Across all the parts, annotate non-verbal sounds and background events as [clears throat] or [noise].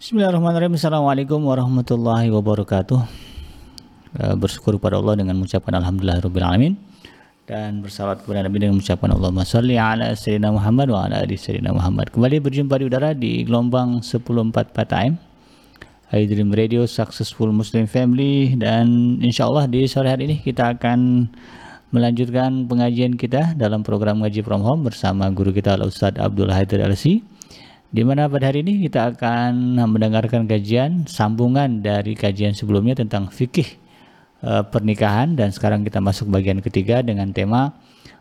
Bismillahirrahmanirrahim. Assalamualaikum warahmatullahi wabarakatuh. Uh, bersyukur kepada Allah dengan mengucapkan alhamdulillahirabbil dan bersalawat kepada Nabi dengan mengucapkan Allahumma shalli ala sayyidina Muhammad wa ala ali sayyidina Muhammad. Kembali berjumpa di udara di gelombang 104 time. I Dream Radio Successful Muslim Family dan insya Allah di sore hari ini kita akan melanjutkan pengajian kita dalam program ngaji from home bersama guru kita Al Ustaz Abdul Haidir Alsi di mana pada hari ini kita akan mendengarkan kajian sambungan dari kajian sebelumnya tentang fikih e, pernikahan dan sekarang kita masuk bagian ketiga dengan tema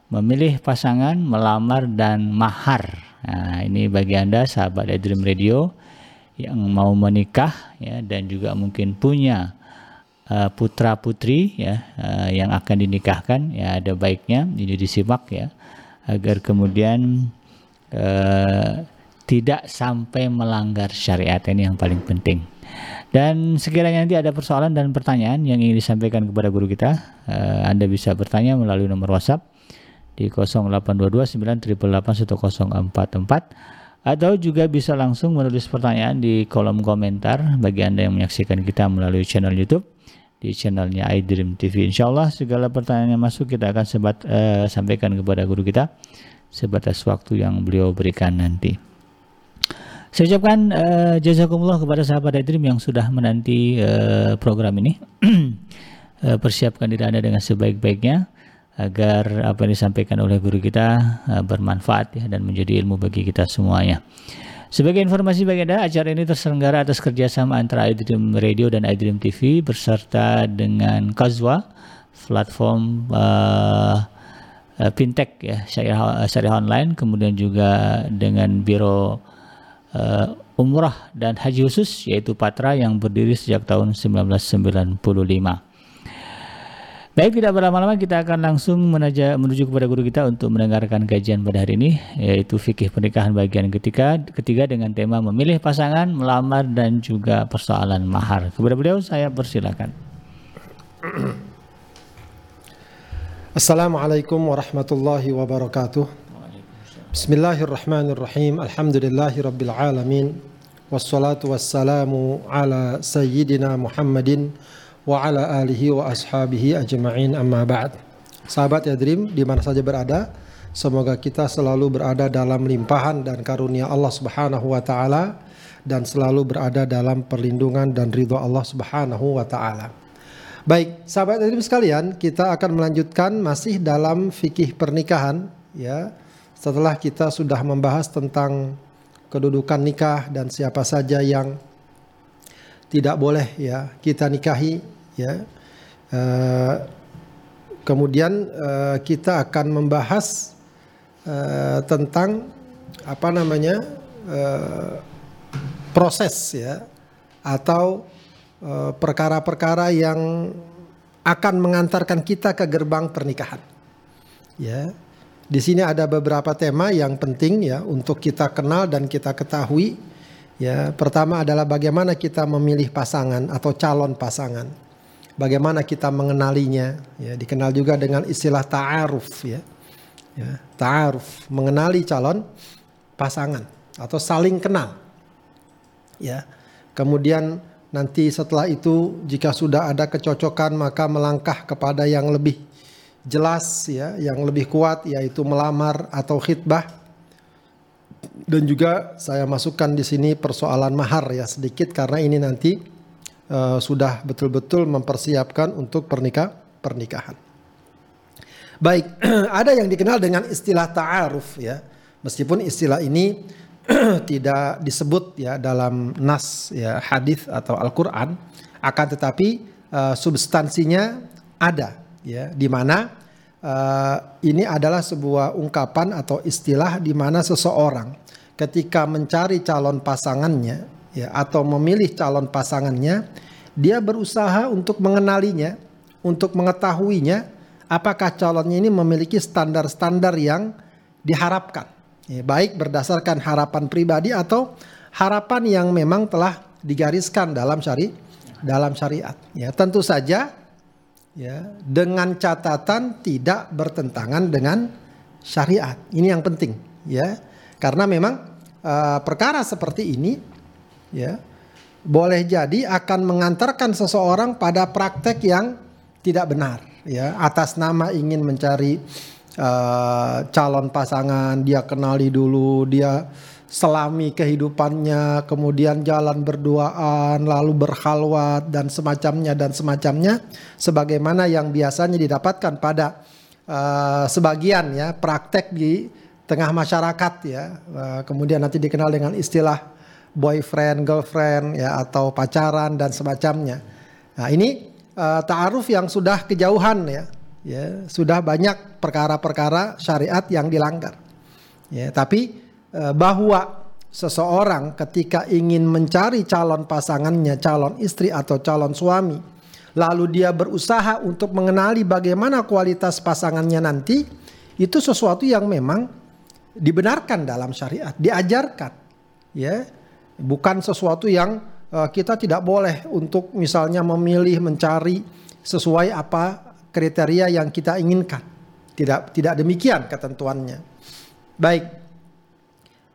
memilih pasangan, melamar dan mahar. Nah, ini bagi Anda sahabat Dream Radio yang mau menikah ya dan juga mungkin punya uh, putra putri ya uh, yang akan dinikahkan ya ada baiknya ini disimak ya agar kemudian uh, tidak sampai melanggar syariat ini yang paling penting. Dan sekiranya nanti ada persoalan dan pertanyaan yang ingin disampaikan kepada guru kita, uh, Anda bisa bertanya melalui nomor WhatsApp di 0822 atau juga bisa langsung menulis pertanyaan di kolom komentar bagi Anda yang menyaksikan kita melalui channel YouTube di channelnya iDream TV. Insya Allah segala pertanyaan yang masuk kita akan sebat, uh, sampaikan kepada guru kita sebatas waktu yang beliau berikan nanti. Saya ucapkan uh, jazakumullah kepada sahabat Dream yang sudah menanti uh, program ini. uh, [clears throat] persiapkan diri Anda dengan sebaik-baiknya agar apa yang disampaikan oleh guru kita uh, bermanfaat ya dan menjadi ilmu bagi kita semuanya. Sebagai informasi bagi Anda, acara ini terselenggara atas kerjasama antara iDream Radio dan iDream TV beserta dengan Kazwa, platform uh, uh, fintech ya syariah, syariah online, kemudian juga dengan Biro uh, umrah dan haji khusus yaitu Patra yang berdiri sejak tahun 1995. Baik, tidak berlama-lama kita akan langsung menaja, menuju kepada guru kita untuk mendengarkan kajian pada hari ini yaitu fikih pernikahan bagian ketiga ketiga dengan tema memilih pasangan, melamar dan juga persoalan mahar. Kepada beliau saya persilakan. Assalamualaikum warahmatullahi wabarakatuh. Bismillahirrahmanirrahim. Alhamdulillahi rabbil alamin. Wassalatu wassalamu ala sayyidina Muhammadin wa ala alihi wa ashabihi ajma'in amma ba'd. Sahabat ya Dream, di mana saja berada, semoga kita selalu berada dalam limpahan dan karunia Allah Subhanahu wa taala dan selalu berada dalam perlindungan dan ridho Allah Subhanahu wa taala. Baik, sahabat ya Dream sekalian, kita akan melanjutkan masih dalam fikih pernikahan ya setelah kita sudah membahas tentang kedudukan nikah dan siapa saja yang tidak boleh ya kita nikahi ya uh, kemudian uh, kita akan membahas uh, tentang apa namanya uh, proses ya atau perkara-perkara uh, yang akan mengantarkan kita ke gerbang pernikahan ya di sini ada beberapa tema yang penting ya untuk kita kenal dan kita ketahui. Ya, pertama adalah bagaimana kita memilih pasangan atau calon pasangan. Bagaimana kita mengenalinya, ya, dikenal juga dengan istilah ta'aruf ya. Ya, ta'aruf, mengenali calon pasangan atau saling kenal. Ya. Kemudian nanti setelah itu jika sudah ada kecocokan maka melangkah kepada yang lebih jelas ya yang lebih kuat yaitu melamar atau khidbah dan juga saya masukkan di sini persoalan mahar ya sedikit karena ini nanti uh, sudah betul-betul mempersiapkan untuk pernikah pernikahan. Baik, [clears throat] ada yang dikenal dengan istilah ta'aruf ya. Meskipun istilah ini [clears throat] tidak disebut ya dalam nas ya hadis atau Al-Qur'an akan tetapi uh, substansinya ada ya di mana uh, ini adalah sebuah ungkapan atau istilah di mana seseorang ketika mencari calon pasangannya ya atau memilih calon pasangannya dia berusaha untuk mengenalinya untuk mengetahuinya apakah calonnya ini memiliki standar-standar yang diharapkan. Ya, baik berdasarkan harapan pribadi atau harapan yang memang telah digariskan dalam syari dalam syariat. Ya tentu saja ya dengan catatan tidak bertentangan dengan syariat. Ini yang penting ya. Karena memang uh, perkara seperti ini ya boleh jadi akan mengantarkan seseorang pada praktek yang tidak benar ya atas nama ingin mencari uh, calon pasangan dia kenali dulu dia selami kehidupannya kemudian jalan berduaan lalu berhalwat dan semacamnya dan semacamnya sebagaimana yang biasanya didapatkan pada uh, sebagian ya praktek di tengah masyarakat ya uh, kemudian nanti dikenal dengan istilah boyfriend, girlfriend ya atau pacaran dan semacamnya. Nah, ini uh, ta'aruf yang sudah kejauhan ya. Ya, sudah banyak perkara-perkara syariat yang dilanggar. Ya, tapi bahwa seseorang ketika ingin mencari calon pasangannya, calon istri atau calon suami, lalu dia berusaha untuk mengenali bagaimana kualitas pasangannya nanti, itu sesuatu yang memang dibenarkan dalam syariat, diajarkan. Ya, bukan sesuatu yang uh, kita tidak boleh untuk misalnya memilih mencari sesuai apa kriteria yang kita inginkan. Tidak tidak demikian ketentuannya. Baik.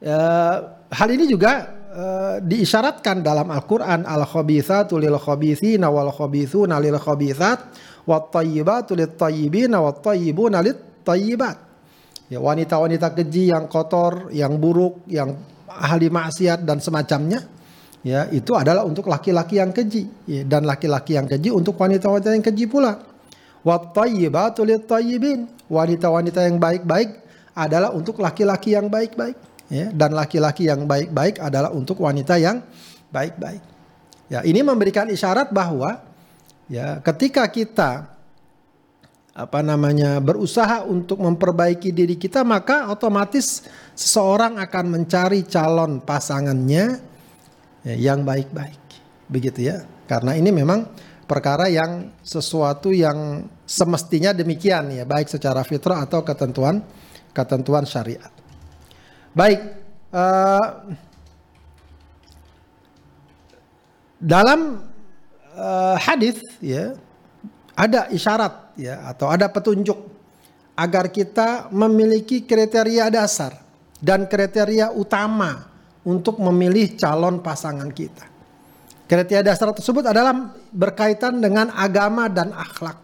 Uh, hal ini juga uh, diisyaratkan dalam Al-Qur'an al-khabithatu lil khabithina wal khabithuna lil khabithat wat tayyibatu lit tayyibina wat tayyibuna lit tayyibat. Ya wanita-wanita keji yang kotor, yang buruk, yang ahli maksiat dan semacamnya ya itu adalah untuk laki-laki yang keji. Ya, dan laki-laki yang keji untuk wanita-wanita yang keji pula. Wattayyibatu littayyibin. Wanita-wanita yang baik-baik adalah untuk laki-laki yang baik-baik ya dan laki-laki yang baik-baik adalah untuk wanita yang baik-baik. Ya ini memberikan isyarat bahwa ya ketika kita apa namanya berusaha untuk memperbaiki diri kita maka otomatis seseorang akan mencari calon pasangannya ya, yang baik-baik. Begitu ya. Karena ini memang perkara yang sesuatu yang semestinya demikian ya baik secara fitrah atau ketentuan ketentuan syariat baik uh, dalam uh, hadis ya ada isyarat ya atau ada petunjuk agar kita memiliki kriteria dasar dan kriteria utama untuk memilih calon pasangan kita. Kriteria dasar tersebut adalah berkaitan dengan agama dan akhlak.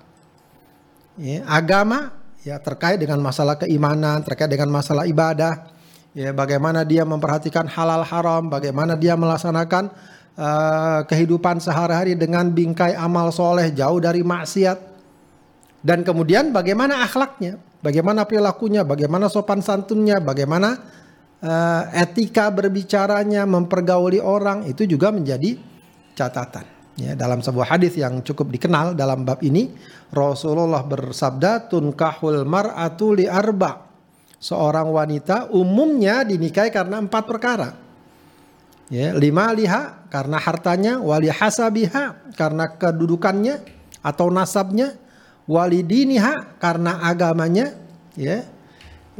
Ya, agama ya terkait dengan masalah keimanan, terkait dengan masalah ibadah, ya bagaimana dia memperhatikan halal haram, bagaimana dia melaksanakan uh, kehidupan sehari-hari dengan bingkai amal soleh jauh dari maksiat. Dan kemudian bagaimana akhlaknya, bagaimana perilakunya, bagaimana sopan santunnya, bagaimana uh, etika berbicaranya, mempergauli orang itu juga menjadi catatan. Ya, dalam sebuah hadis yang cukup dikenal dalam bab ini, Rasulullah bersabda, "Tunkahul mar'atu li arba." Seorang wanita umumnya dinikahi karena empat perkara. Ya, lima liha karena hartanya, wali hasabiha karena kedudukannya atau nasabnya, wali diniha karena agamanya, ya.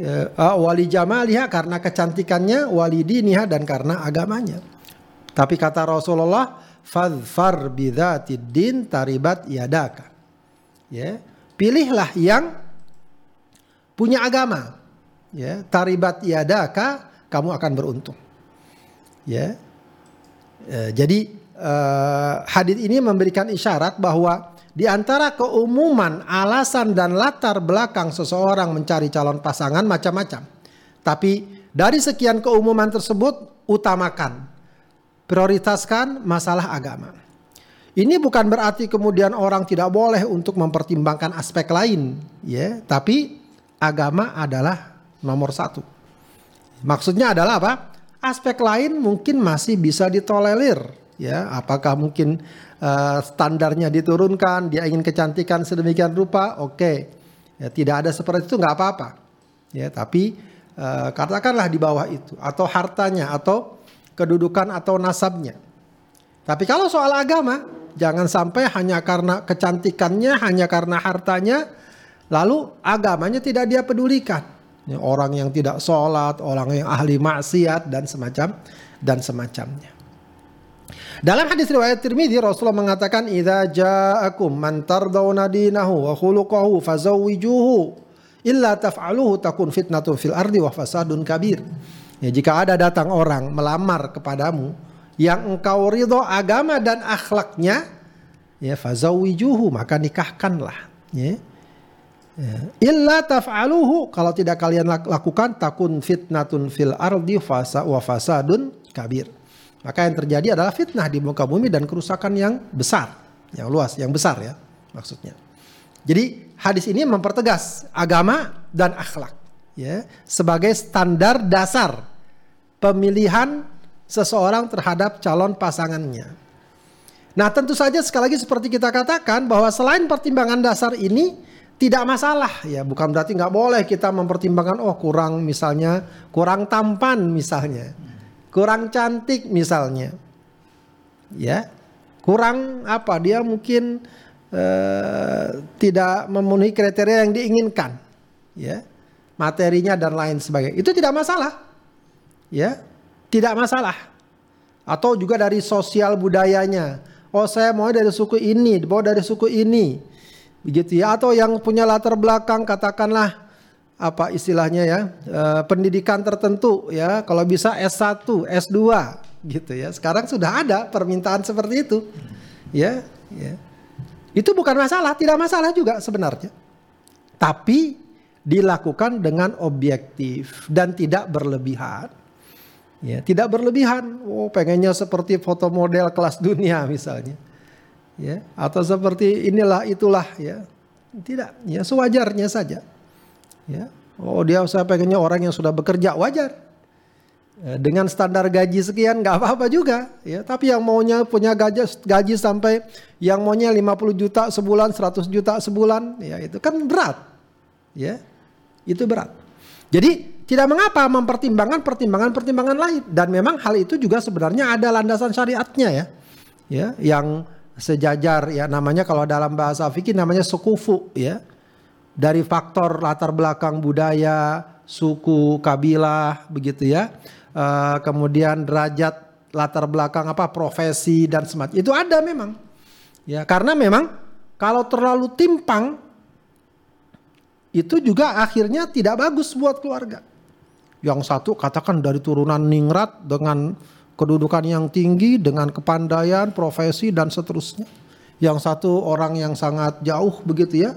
Uh, wali jamaliha karena kecantikannya, wali diniha dan karena agamanya. Tapi kata Rasulullah, fadfar bidzatid din taribat yadaka. Ya, pilihlah yang punya agama. Ya, taribat yadaka, kamu akan beruntung. Ya, e, jadi e, hadis ini memberikan isyarat bahwa di antara keumuman alasan dan latar belakang seseorang mencari calon pasangan macam-macam. Tapi dari sekian keumuman tersebut utamakan, prioritaskan masalah agama. Ini bukan berarti kemudian orang tidak boleh untuk mempertimbangkan aspek lain, ya. Tapi agama adalah nomor satu. Maksudnya adalah apa? Aspek lain mungkin masih bisa ditolerir, ya. Apakah mungkin uh, standarnya diturunkan, dia ingin kecantikan sedemikian rupa, oke. Okay. Ya, tidak ada seperti itu nggak apa-apa. Ya, tapi uh, katakanlah di bawah itu atau hartanya atau kedudukan atau nasabnya. Tapi kalau soal agama, jangan sampai hanya karena kecantikannya, hanya karena hartanya, lalu agamanya tidak dia pedulikan orang yang tidak sholat, orang yang ahli maksiat dan semacam dan semacamnya. Dalam hadis riwayat Tirmidzi Rasulullah mengatakan idza ja'akum man tardawna dinahu wa khuluquhu fazawwijuhu illa taf'aluhu takun fitnatun fil ardi wa fasadun kabir. Ya, jika ada datang orang melamar kepadamu yang engkau ridho agama dan akhlaknya, ya fazawijuhu maka nikahkanlah. Ya. Ya. Illa taf'aluhu kalau tidak kalian lakukan takun fitnatun fil ardi fasa wa fasadun kabir. Maka yang terjadi adalah fitnah di muka bumi dan kerusakan yang besar, yang luas, yang besar ya maksudnya. Jadi hadis ini mempertegas agama dan akhlak ya sebagai standar dasar pemilihan seseorang terhadap calon pasangannya. Nah, tentu saja sekali lagi seperti kita katakan bahwa selain pertimbangan dasar ini tidak masalah ya, bukan berarti nggak boleh kita mempertimbangkan oh kurang misalnya kurang tampan misalnya, kurang cantik misalnya, ya kurang apa dia mungkin eh, tidak memenuhi kriteria yang diinginkan, ya materinya dan lain sebagainya. Itu tidak masalah. Ya, tidak masalah. Atau juga dari sosial budayanya. Oh, saya mau dari suku ini, mau dari suku ini. Begitu ya. Atau yang punya latar belakang katakanlah apa istilahnya ya, e, pendidikan tertentu ya, kalau bisa S1, S2 gitu ya. Sekarang sudah ada permintaan seperti itu. Ya, ya. Itu bukan masalah, tidak masalah juga sebenarnya. Tapi dilakukan dengan objektif dan tidak berlebihan. Ya, tidak berlebihan. Oh, pengennya seperti foto model kelas dunia misalnya. Ya, atau seperti inilah itulah ya. Tidak, ya sewajarnya saja. Ya. Oh, dia saya pengennya orang yang sudah bekerja wajar. Ya, dengan standar gaji sekian nggak apa-apa juga ya tapi yang maunya punya gaji gaji sampai yang maunya 50 juta sebulan 100 juta sebulan ya itu kan berat ya itu berat. Jadi tidak mengapa mempertimbangkan pertimbangan-pertimbangan lain dan memang hal itu juga sebenarnya ada landasan syariatnya ya. Ya, yang sejajar ya namanya kalau dalam bahasa fikih namanya sukufu ya. Dari faktor latar belakang budaya, suku, kabilah begitu ya. Uh, kemudian derajat latar belakang apa profesi dan semacam itu ada memang. Ya, karena memang kalau terlalu timpang itu juga akhirnya tidak bagus buat keluarga. Yang satu katakan dari turunan ningrat dengan kedudukan yang tinggi, dengan kepandaian, profesi dan seterusnya. Yang satu orang yang sangat jauh begitu ya,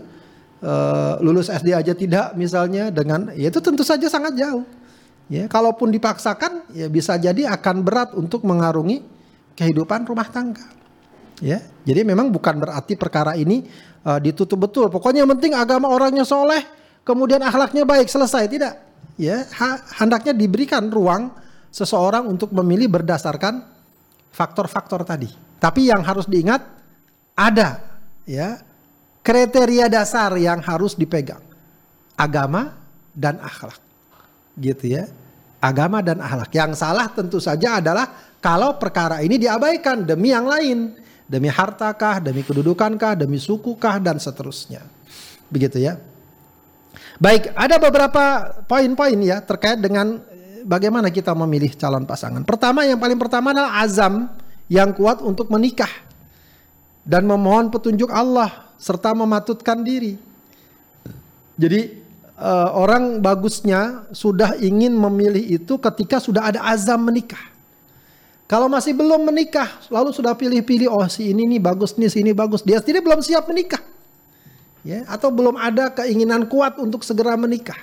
uh, lulus SD aja tidak misalnya dengan, ya itu tentu saja sangat jauh. Ya, kalaupun dipaksakan, ya bisa jadi akan berat untuk mengarungi kehidupan rumah tangga. Ya, jadi memang bukan berarti perkara ini uh, ditutup betul. Pokoknya yang penting agama orangnya soleh, kemudian akhlaknya baik, selesai. Tidak. Ya, ha, hendaknya diberikan ruang seseorang untuk memilih berdasarkan faktor-faktor tadi. Tapi yang harus diingat ada ya kriteria dasar yang harus dipegang. Agama dan akhlak. Gitu ya. Agama dan akhlak. Yang salah tentu saja adalah kalau perkara ini diabaikan demi yang lain demi hartakah, demi kedudukankah, demi sukukah dan seterusnya. Begitu ya. Baik, ada beberapa poin-poin ya terkait dengan bagaimana kita memilih calon pasangan. Pertama, yang paling pertama adalah azam yang kuat untuk menikah dan memohon petunjuk Allah serta mematutkan diri. Jadi uh, orang bagusnya sudah ingin memilih itu ketika sudah ada azam menikah. Kalau masih belum menikah, lalu sudah pilih-pilih, oh si ini nih bagus nih, si ini bagus. Dia sendiri belum siap menikah. Ya, atau belum ada keinginan kuat untuk segera menikah.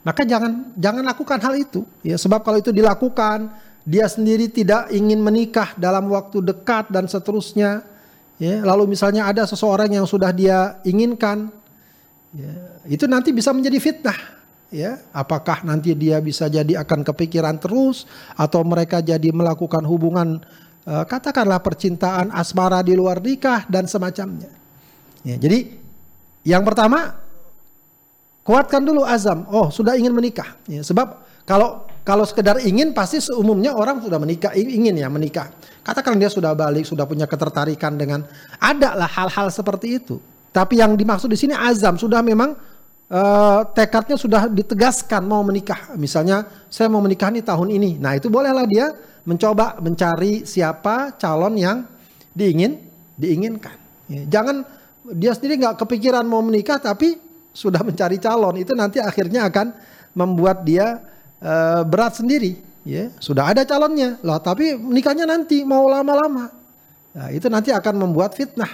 Maka jangan jangan lakukan hal itu. Ya, sebab kalau itu dilakukan, dia sendiri tidak ingin menikah dalam waktu dekat dan seterusnya. Ya, lalu misalnya ada seseorang yang sudah dia inginkan, ya, itu nanti bisa menjadi fitnah ya apakah nanti dia bisa jadi akan kepikiran terus atau mereka jadi melakukan hubungan uh, katakanlah percintaan asmara di luar nikah dan semacamnya ya jadi yang pertama kuatkan dulu azam oh sudah ingin menikah ya, sebab kalau kalau sekedar ingin pasti seumumnya orang sudah menikah ingin ya menikah katakan dia sudah balik sudah punya ketertarikan dengan ada lah hal-hal seperti itu tapi yang dimaksud di sini azam sudah memang uh, tekadnya sudah ditegaskan mau menikah. Misalnya saya mau menikah nih tahun ini. Nah itu bolehlah dia mencoba mencari siapa calon yang diingin diinginkan. Ya, jangan dia sendiri nggak kepikiran mau menikah tapi sudah mencari calon itu nanti akhirnya akan membuat dia uh, berat sendiri. ya. Sudah ada calonnya. Loh tapi nikahnya nanti mau lama-lama. Nah, itu nanti akan membuat fitnah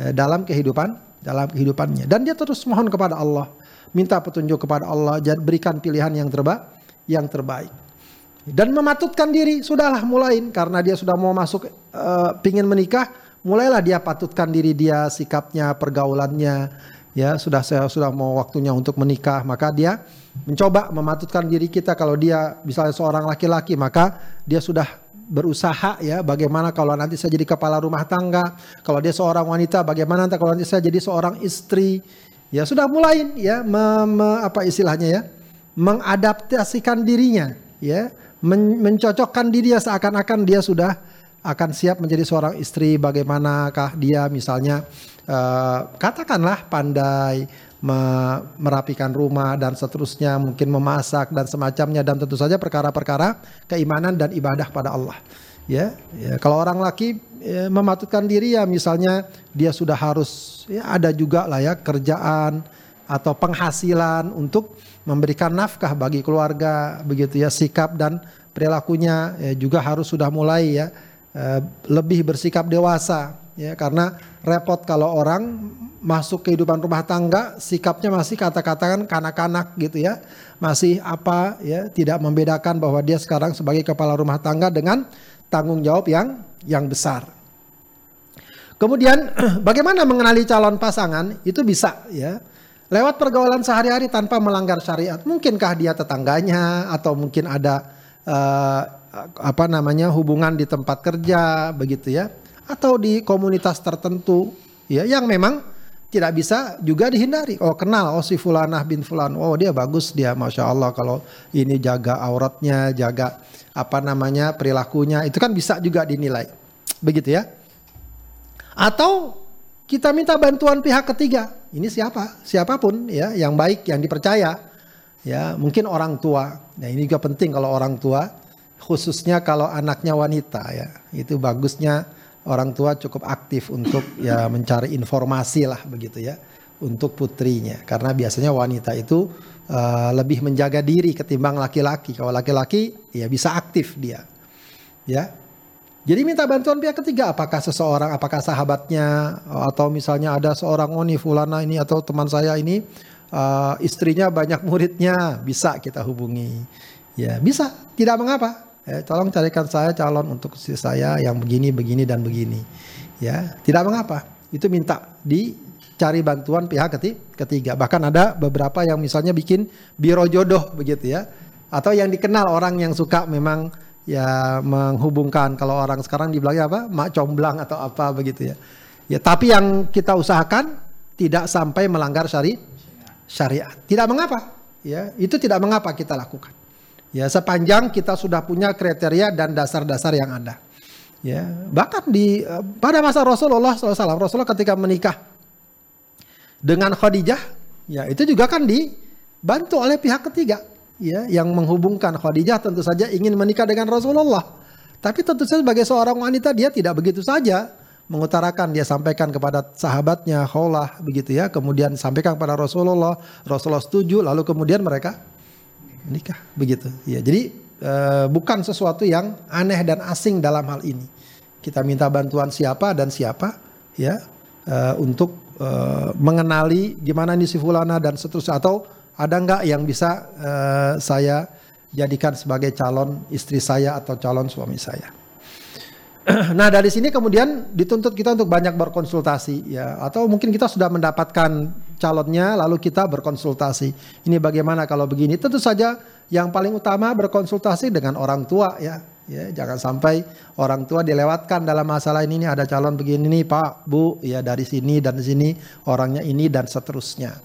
eh, dalam kehidupan dalam kehidupannya. Dan dia terus mohon kepada Allah minta petunjuk kepada Allah berikan pilihan yang terbaik yang terbaik. Dan mematutkan diri sudahlah mulain karena dia sudah mau masuk uh, pingin menikah mulailah dia patutkan diri dia sikapnya pergaulannya ya sudah saya sudah mau waktunya untuk menikah. Maka dia mencoba mematutkan diri kita kalau dia misalnya seorang laki-laki maka dia sudah berusaha ya bagaimana kalau nanti saya jadi kepala rumah tangga kalau dia seorang wanita bagaimana nanti kalau nanti saya jadi seorang istri. Ya sudah mulai ya me, me, apa istilahnya ya mengadaptasikan dirinya ya men, mencocokkan diri ya seakan-akan dia sudah akan siap menjadi seorang istri bagaimanakah dia misalnya uh, katakanlah pandai merapikan rumah dan seterusnya, mungkin memasak dan semacamnya dan tentu saja perkara-perkara keimanan dan ibadah pada Allah. Ya, ya kalau orang laki ya, mematutkan diri ya misalnya dia sudah harus ya ada juga lah ya kerjaan atau penghasilan untuk memberikan nafkah bagi keluarga begitu ya sikap dan perilakunya ya, juga harus sudah mulai ya eh, lebih bersikap dewasa ya karena repot kalau orang masuk kehidupan rumah tangga sikapnya masih kata-katakan kanak-kanak gitu ya. Masih apa ya tidak membedakan bahwa dia sekarang sebagai kepala rumah tangga dengan tanggung jawab yang yang besar. Kemudian [clears throat] bagaimana mengenali calon pasangan? Itu bisa ya. Lewat pergaulan sehari-hari tanpa melanggar syariat mungkinkah dia tetangganya? Atau mungkin ada uh, apa namanya hubungan di tempat kerja begitu ya atau di komunitas tertentu ya yang memang tidak bisa juga dihindari. Oh kenal, oh si fulanah bin fulan, oh dia bagus dia, masya Allah kalau ini jaga auratnya, jaga apa namanya perilakunya, itu kan bisa juga dinilai, begitu ya. Atau kita minta bantuan pihak ketiga, ini siapa, siapa pun ya, yang baik, yang dipercaya, ya mungkin orang tua. Nah ini juga penting kalau orang tua, khususnya kalau anaknya wanita ya, itu bagusnya orang tua cukup aktif untuk [coughs] ya mencari informasi lah begitu ya untuk putrinya. Karena biasanya wanita itu uh, lebih menjaga diri ketimbang laki-laki. Kalau laki-laki ya bisa aktif dia ya. Jadi minta bantuan pihak ketiga apakah seseorang apakah sahabatnya atau misalnya ada seorang oh fulana ini atau teman saya ini uh, istrinya banyak muridnya bisa kita hubungi. Ya bisa. Tidak mengapa eh, tolong carikan saya calon untuk saya yang begini, begini dan begini. Ya, tidak mengapa. Itu minta dicari bantuan pihak ketiga. Bahkan ada beberapa yang misalnya bikin biro jodoh begitu ya. Atau yang dikenal orang yang suka memang ya menghubungkan kalau orang sekarang dibilangnya apa? mak comblang atau apa begitu ya. Ya, tapi yang kita usahakan tidak sampai melanggar syari syariat. Tidak mengapa, ya. Itu tidak mengapa kita lakukan. Ya, sepanjang kita sudah punya kriteria dan dasar-dasar yang ada. Ya, bahkan di eh, pada masa Rasulullah SAW, Rasulullah ketika menikah dengan Khadijah, ya itu juga kan dibantu oleh pihak ketiga, ya yang menghubungkan Khadijah tentu saja ingin menikah dengan Rasulullah. Tapi tentu saja sebagai seorang wanita dia tidak begitu saja mengutarakan dia sampaikan kepada sahabatnya Khawlah begitu ya, kemudian sampaikan kepada Rasulullah, Rasulullah setuju, lalu kemudian mereka nikah begitu. Ya jadi e, bukan sesuatu yang aneh dan asing dalam hal ini. Kita minta bantuan siapa dan siapa ya e, untuk e, mengenali gimana nih si fulana dan seterusnya. Atau ada nggak yang bisa e, saya jadikan sebagai calon istri saya atau calon suami saya [clears throat] nah dari sini kemudian dituntut kita untuk banyak berkonsultasi ya. Atau mungkin kita sudah mendapatkan calonnya lalu kita berkonsultasi. Ini bagaimana kalau begini? Tentu saja yang paling utama berkonsultasi dengan orang tua ya. Ya jangan sampai orang tua dilewatkan dalam masalah ini, ini ada calon begini nih Pak Bu. Ya dari sini dan sini orangnya ini dan seterusnya.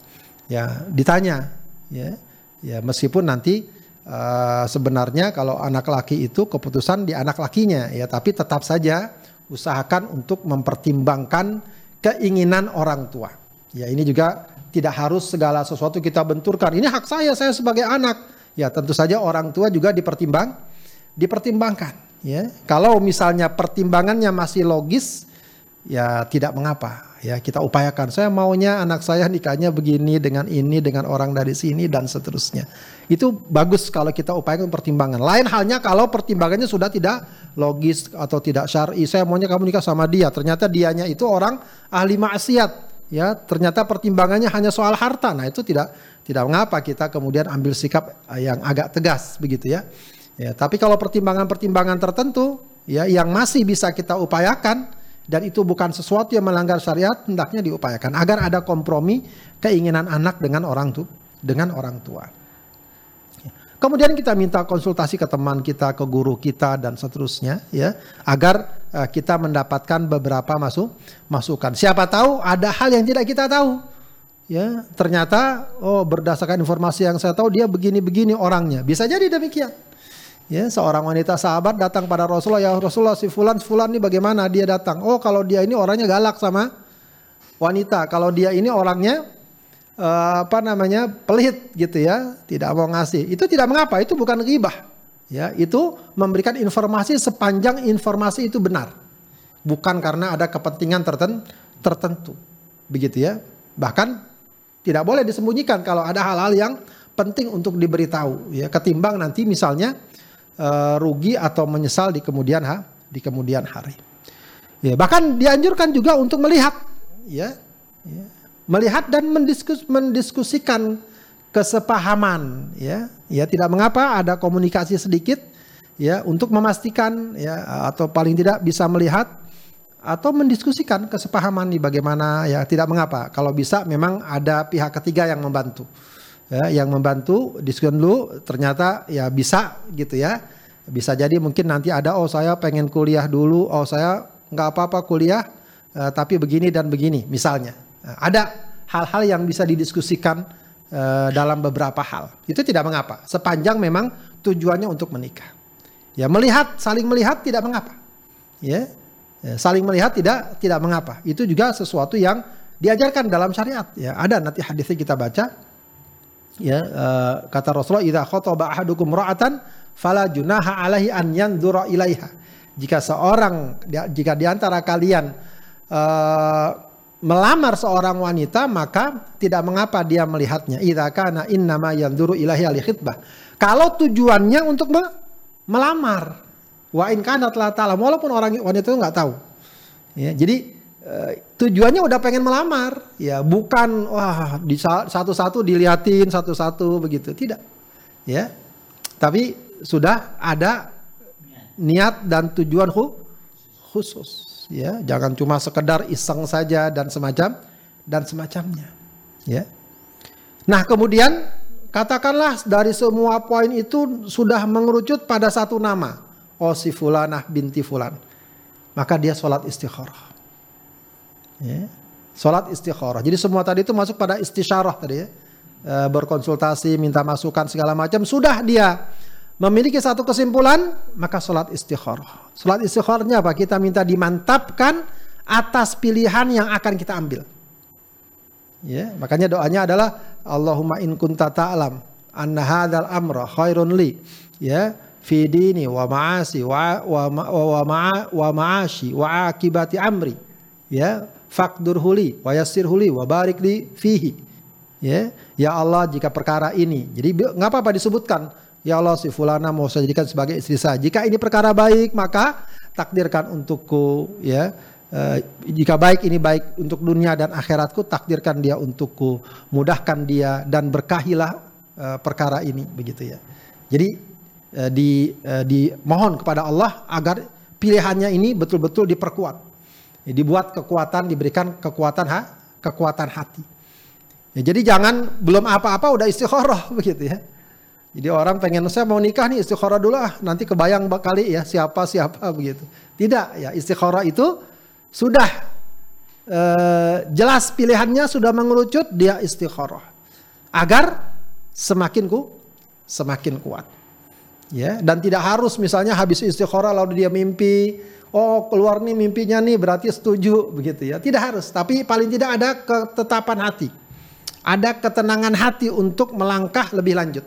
Ya ditanya ya. Ya meskipun nanti Uh, sebenarnya kalau anak laki itu keputusan di anak lakinya ya tapi tetap saja usahakan untuk mempertimbangkan keinginan orang tua. Ya ini juga tidak harus segala sesuatu kita benturkan. Ini hak saya, saya sebagai anak. Ya tentu saja orang tua juga dipertimbang, dipertimbangkan. Ya kalau misalnya pertimbangannya masih logis, ya tidak mengapa. Ya kita upayakan. Saya maunya anak saya nikahnya begini dengan ini dengan orang dari sini dan seterusnya. Itu bagus kalau kita upayakan pertimbangan. Lain halnya kalau pertimbangannya sudah tidak logis atau tidak syar'i. Saya maunya kamu nikah sama dia. Ternyata dianya itu orang ahli maksiat. Ya, ternyata pertimbangannya hanya soal harta. Nah, itu tidak tidak mengapa kita kemudian ambil sikap yang agak tegas begitu ya. Ya, tapi kalau pertimbangan-pertimbangan tertentu ya yang masih bisa kita upayakan dan itu bukan sesuatu yang melanggar syariat hendaknya diupayakan agar ada kompromi keinginan anak dengan orang tu dengan orang tua. Kemudian kita minta konsultasi ke teman kita, ke guru kita dan seterusnya ya, agar uh, kita mendapatkan beberapa masuk masukan. Siapa tahu ada hal yang tidak kita tahu. Ya, ternyata oh berdasarkan informasi yang saya tahu dia begini-begini orangnya. Bisa jadi demikian. Ya, seorang wanita sahabat datang pada Rasulullah, ya Rasulullah si fulan fulan ini bagaimana dia datang? Oh, kalau dia ini orangnya galak sama wanita. Kalau dia ini orangnya uh, apa namanya pelit gitu ya, tidak mau ngasih. Itu tidak mengapa, itu bukan ghibah. Ya, itu memberikan informasi sepanjang informasi itu benar. Bukan karena ada kepentingan tertentu. Begitu ya. Bahkan tidak boleh disembunyikan kalau ada hal-hal yang penting untuk diberitahu ya, ketimbang nanti misalnya uh, rugi atau menyesal di kemudian ha, di kemudian hari. Ya, bahkan dianjurkan juga untuk melihat ya, ya melihat dan mendiskus, mendiskusikan kesepahaman ya. Ya tidak mengapa ada komunikasi sedikit ya untuk memastikan ya atau paling tidak bisa melihat atau mendiskusikan kesepahaman nih bagaimana ya tidak mengapa. Kalau bisa memang ada pihak ketiga yang membantu ya yang membantu diskusi dulu ternyata ya bisa gitu ya bisa jadi mungkin nanti ada oh saya pengen kuliah dulu oh saya nggak apa-apa kuliah uh, tapi begini dan begini misalnya Eh, ada hal-hal yang bisa didiskusikan uh, dalam beberapa hal. Itu tidak mengapa, sepanjang memang tujuannya untuk menikah. Ya, melihat, saling melihat tidak mengapa. Ya, ya saling melihat tidak tidak mengapa. Itu juga sesuatu yang diajarkan dalam syariat. Ya, ada nanti hadisnya kita baca. Ya, uh, kata Rasulullah, "Idza khataba ahadukum ra'atan fala junaha alaihi an yanzura ilaiha." Jika seorang jika di antara kalian uh, melamar seorang wanita maka tidak mengapa dia melihatnya. Idza kana innama yanzuru ilahi al khitbah. Kalau tujuannya untuk me melamar wa in kana telah ta'lam walaupun orang wanita itu nggak tahu. Ya jadi uh, tujuannya udah pengen melamar. Ya bukan wah di satu-satu dilihatin satu-satu begitu. Tidak. Ya. Tapi sudah ada niat dan tujuan khusus. Ya jangan cuma sekedar iseng saja dan semacam dan semacamnya. Ya. Nah kemudian katakanlah dari semua poin itu sudah mengerucut pada satu nama. Oh si fulanah binti fulan. Maka dia sholat istikharah ya sholat istikharah jadi semua tadi itu masuk pada istisyarah tadi ya e, berkonsultasi minta masukan segala macam sudah dia memiliki satu kesimpulan, maka sholat istikharah. Sholat istikharahnya apa? Kita minta dimantapkan atas pilihan yang akan kita ambil. Ya, makanya doanya adalah Allahumma in kunta ta'lam anna hadzal amra khairun li ya fi dini wa ma'asi wa wa wa ma'a wa ma'ashi wa akibati amri ya faqdur huli wa yassir huli wa barik li fihi. Ya ya Allah jika perkara ini. Jadi nggak apa-apa disebutkan. Ya Allah si fulana mau saya jadikan sebagai istri saya. Jika ini perkara baik maka takdirkan untukku ya. Uh, jika baik ini baik untuk dunia dan akhiratku takdirkan dia untukku. Mudahkan dia dan berkahilah uh, perkara ini begitu ya. Jadi uh, di uh, dimohon kepada Allah agar pilihannya ini betul-betul diperkuat ya, dibuat kekuatan diberikan kekuatan ha kekuatan hati ya, jadi jangan belum apa-apa udah istikharah [laughs] begitu ya jadi orang pengen saya mau nikah nih istikharah dulu ah nanti kebayang kali ya siapa siapa begitu. Tidak ya istikharah itu sudah eh, jelas pilihannya sudah mengerucut dia istikharah agar semakin ku semakin kuat. Ya dan tidak harus misalnya habis istikharah lalu dia mimpi oh keluar nih mimpinya nih berarti setuju begitu ya. Tidak harus tapi paling tidak ada ketetapan hati. Ada ketenangan hati untuk melangkah lebih lanjut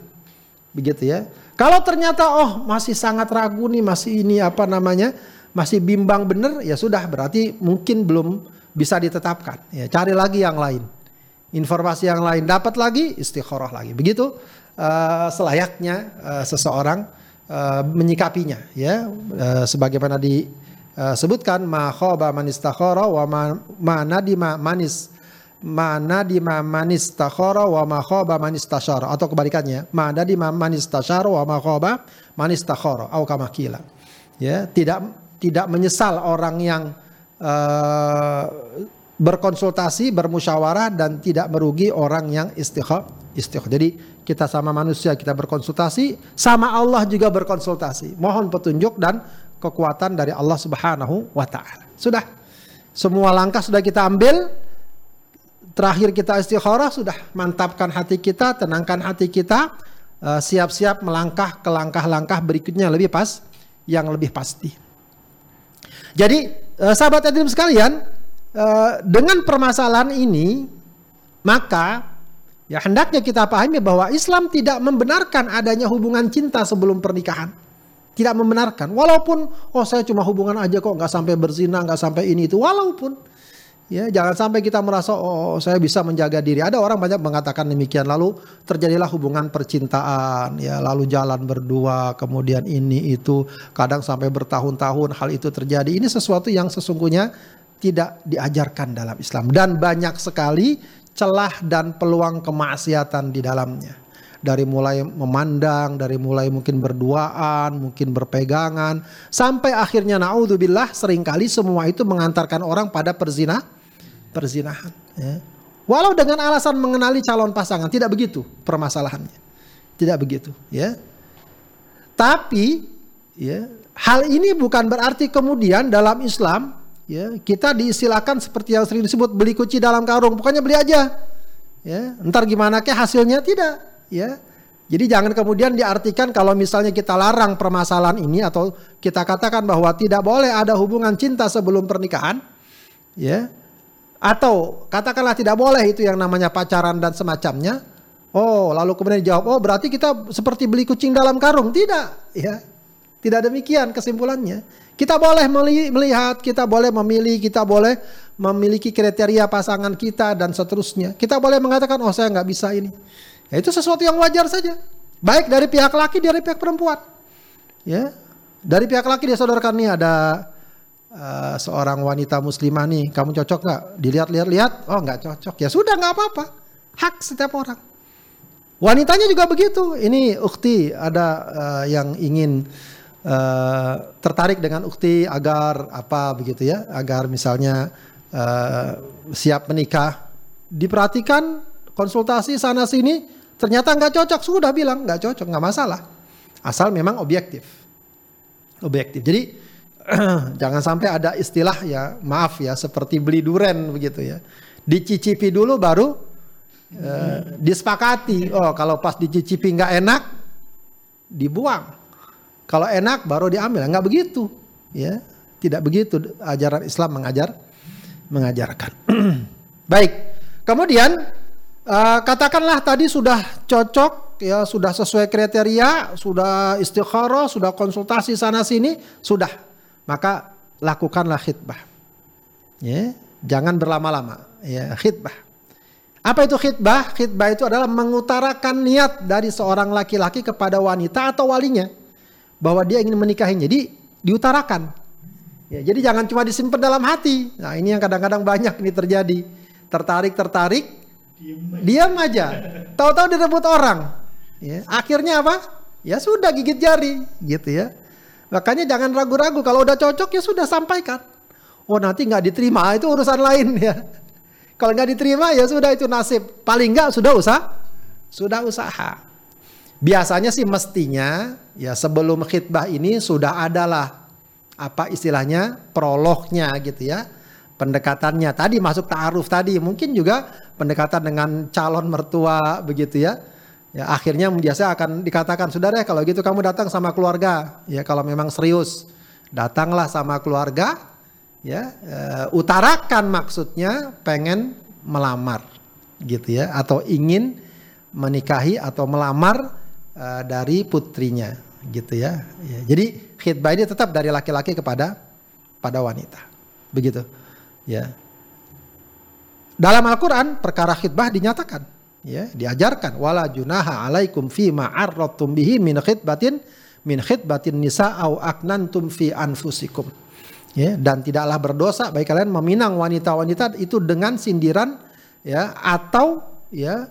begitu ya. Kalau ternyata oh masih sangat ragu nih, masih ini apa namanya, masih bimbang bener, ya sudah berarti mungkin belum bisa ditetapkan. Ya, cari lagi yang lain. Informasi yang lain dapat lagi istikharah lagi. Begitu uh, selayaknya uh, seseorang uh, menyikapinya ya uh, sebagaimana disebutkan ma khaba man istakhara wa ma, ma nadima manis mana di manis takhara wa ma khaba man istashara atau kebalikannya mana di manis tashara wa ma khaba man istakhara atau kama ya tidak tidak menyesal orang yang uh, berkonsultasi, bermusyawarah dan tidak merugi orang yang istighfar. Istighfar. Jadi kita sama manusia kita berkonsultasi, sama Allah juga berkonsultasi. Mohon petunjuk dan kekuatan dari Allah Subhanahu wa taala. Sudah. Semua langkah sudah kita ambil. Terakhir kita istikharah sudah mantapkan hati kita, tenangkan hati kita, eh, siap-siap melangkah ke langkah-langkah berikutnya lebih pas, yang lebih pasti. Jadi eh, sahabat hadirin sekalian, Eh, dengan permasalahan ini maka ya hendaknya kita pahami bahwa Islam tidak membenarkan adanya hubungan cinta sebelum pernikahan. Tidak membenarkan. Walaupun oh saya cuma hubungan aja kok nggak sampai berzina, nggak sampai ini itu. Walaupun ya jangan sampai kita merasa oh saya bisa menjaga diri. Ada orang banyak mengatakan demikian. Lalu terjadilah hubungan percintaan ya lalu jalan berdua kemudian ini itu kadang sampai bertahun-tahun hal itu terjadi. Ini sesuatu yang sesungguhnya tidak diajarkan dalam Islam dan banyak sekali celah dan peluang kemaksiatan di dalamnya. Dari mulai memandang, dari mulai mungkin berduaan, mungkin berpegangan, sampai akhirnya naudzubillah sering kali semua itu mengantarkan orang pada perzina, perzinahan. Ya. Walau dengan alasan mengenali calon pasangan, tidak begitu permasalahannya. Tidak begitu, ya. Tapi ya, hal ini bukan berarti kemudian dalam Islam ya kita diistilahkan seperti yang sering disebut beli kuci dalam karung pokoknya beli aja ya entar gimana ke hasilnya tidak ya. Jadi jangan kemudian diartikan kalau misalnya kita larang permasalahan ini atau kita katakan bahwa tidak boleh ada hubungan cinta sebelum pernikahan ya. Atau katakanlah tidak boleh itu yang namanya pacaran dan semacamnya. Oh lalu kemudian dijawab oh berarti kita seperti beli kucing dalam karung. Tidak ya. Tidak demikian kesimpulannya. Kita boleh melihat, kita boleh memilih, kita boleh memiliki kriteria pasangan kita dan seterusnya. Kita boleh mengatakan, oh saya nggak bisa ini. Ya, itu sesuatu yang wajar saja. Baik dari pihak laki, dari pihak perempuan. Ya, dari pihak laki dia saudarakan nih ada uh, seorang wanita muslimah nih, kamu cocok nggak? Dilihat-lihat-lihat, oh nggak cocok. Ya sudah nggak apa-apa. Hak setiap orang. Wanitanya juga begitu. Ini ukti ada uh, yang ingin uh, tertarik dengan ukti agar apa begitu ya, agar misalnya uh, siap menikah, diperhatikan konsultasi sana sini, ternyata nggak cocok, sudah bilang nggak cocok, nggak masalah, asal memang objektif, objektif. Jadi [clears throat] jangan sampai ada istilah ya, maaf ya, seperti beli duren begitu ya, dicicipi dulu baru uh, disepakati. Oh kalau pas dicicipi nggak enak, dibuang kalau enak baru diambil, nggak begitu, ya. Tidak begitu ajaran Islam mengajar mengajarkan. [clears throat] Baik. Kemudian uh, katakanlah tadi sudah cocok ya, sudah sesuai kriteria, sudah istikharah, sudah konsultasi sana sini, sudah. Maka lakukanlah khidbah. Ya, jangan berlama-lama, ya, khidbah. Apa itu khidbah? Khidbah itu adalah mengutarakan niat dari seorang laki-laki kepada wanita atau walinya bahwa dia ingin menikahinya. Jadi diutarakan. Ya, jadi jangan cuma disimpan dalam hati. Nah ini yang kadang-kadang banyak ini terjadi. Tertarik, tertarik, diam aja. Tahu-tahu direbut orang. Ya, akhirnya apa? Ya sudah gigit jari, gitu ya. Makanya jangan ragu-ragu. Kalau udah cocok ya sudah sampaikan. Oh nanti nggak diterima itu urusan lain ya. Kalau nggak diterima ya sudah itu nasib. Paling nggak sudah usaha, sudah usaha. Biasanya sih mestinya ya sebelum khidbah ini sudah adalah apa istilahnya prolognya gitu ya. Pendekatannya tadi masuk ta'aruf tadi mungkin juga pendekatan dengan calon mertua begitu ya. Ya akhirnya biasa akan dikatakan saudara kalau gitu kamu datang sama keluarga ya kalau memang serius datanglah sama keluarga ya e, utarakan maksudnya pengen melamar gitu ya atau ingin menikahi atau melamar uh, dari putrinya gitu ya. ya. Jadi khidbah ini tetap dari laki-laki kepada pada wanita. Begitu. Ya. dalam Al-Qur'an perkara khitbah dinyatakan, ya, diajarkan wala junaha alaikum fi ma arradtum bihi min khitbatin min khitbatin nisa au aknantum fi anfusikum. Ya, dan tidaklah berdosa bagi kalian meminang wanita-wanita itu dengan sindiran ya atau ya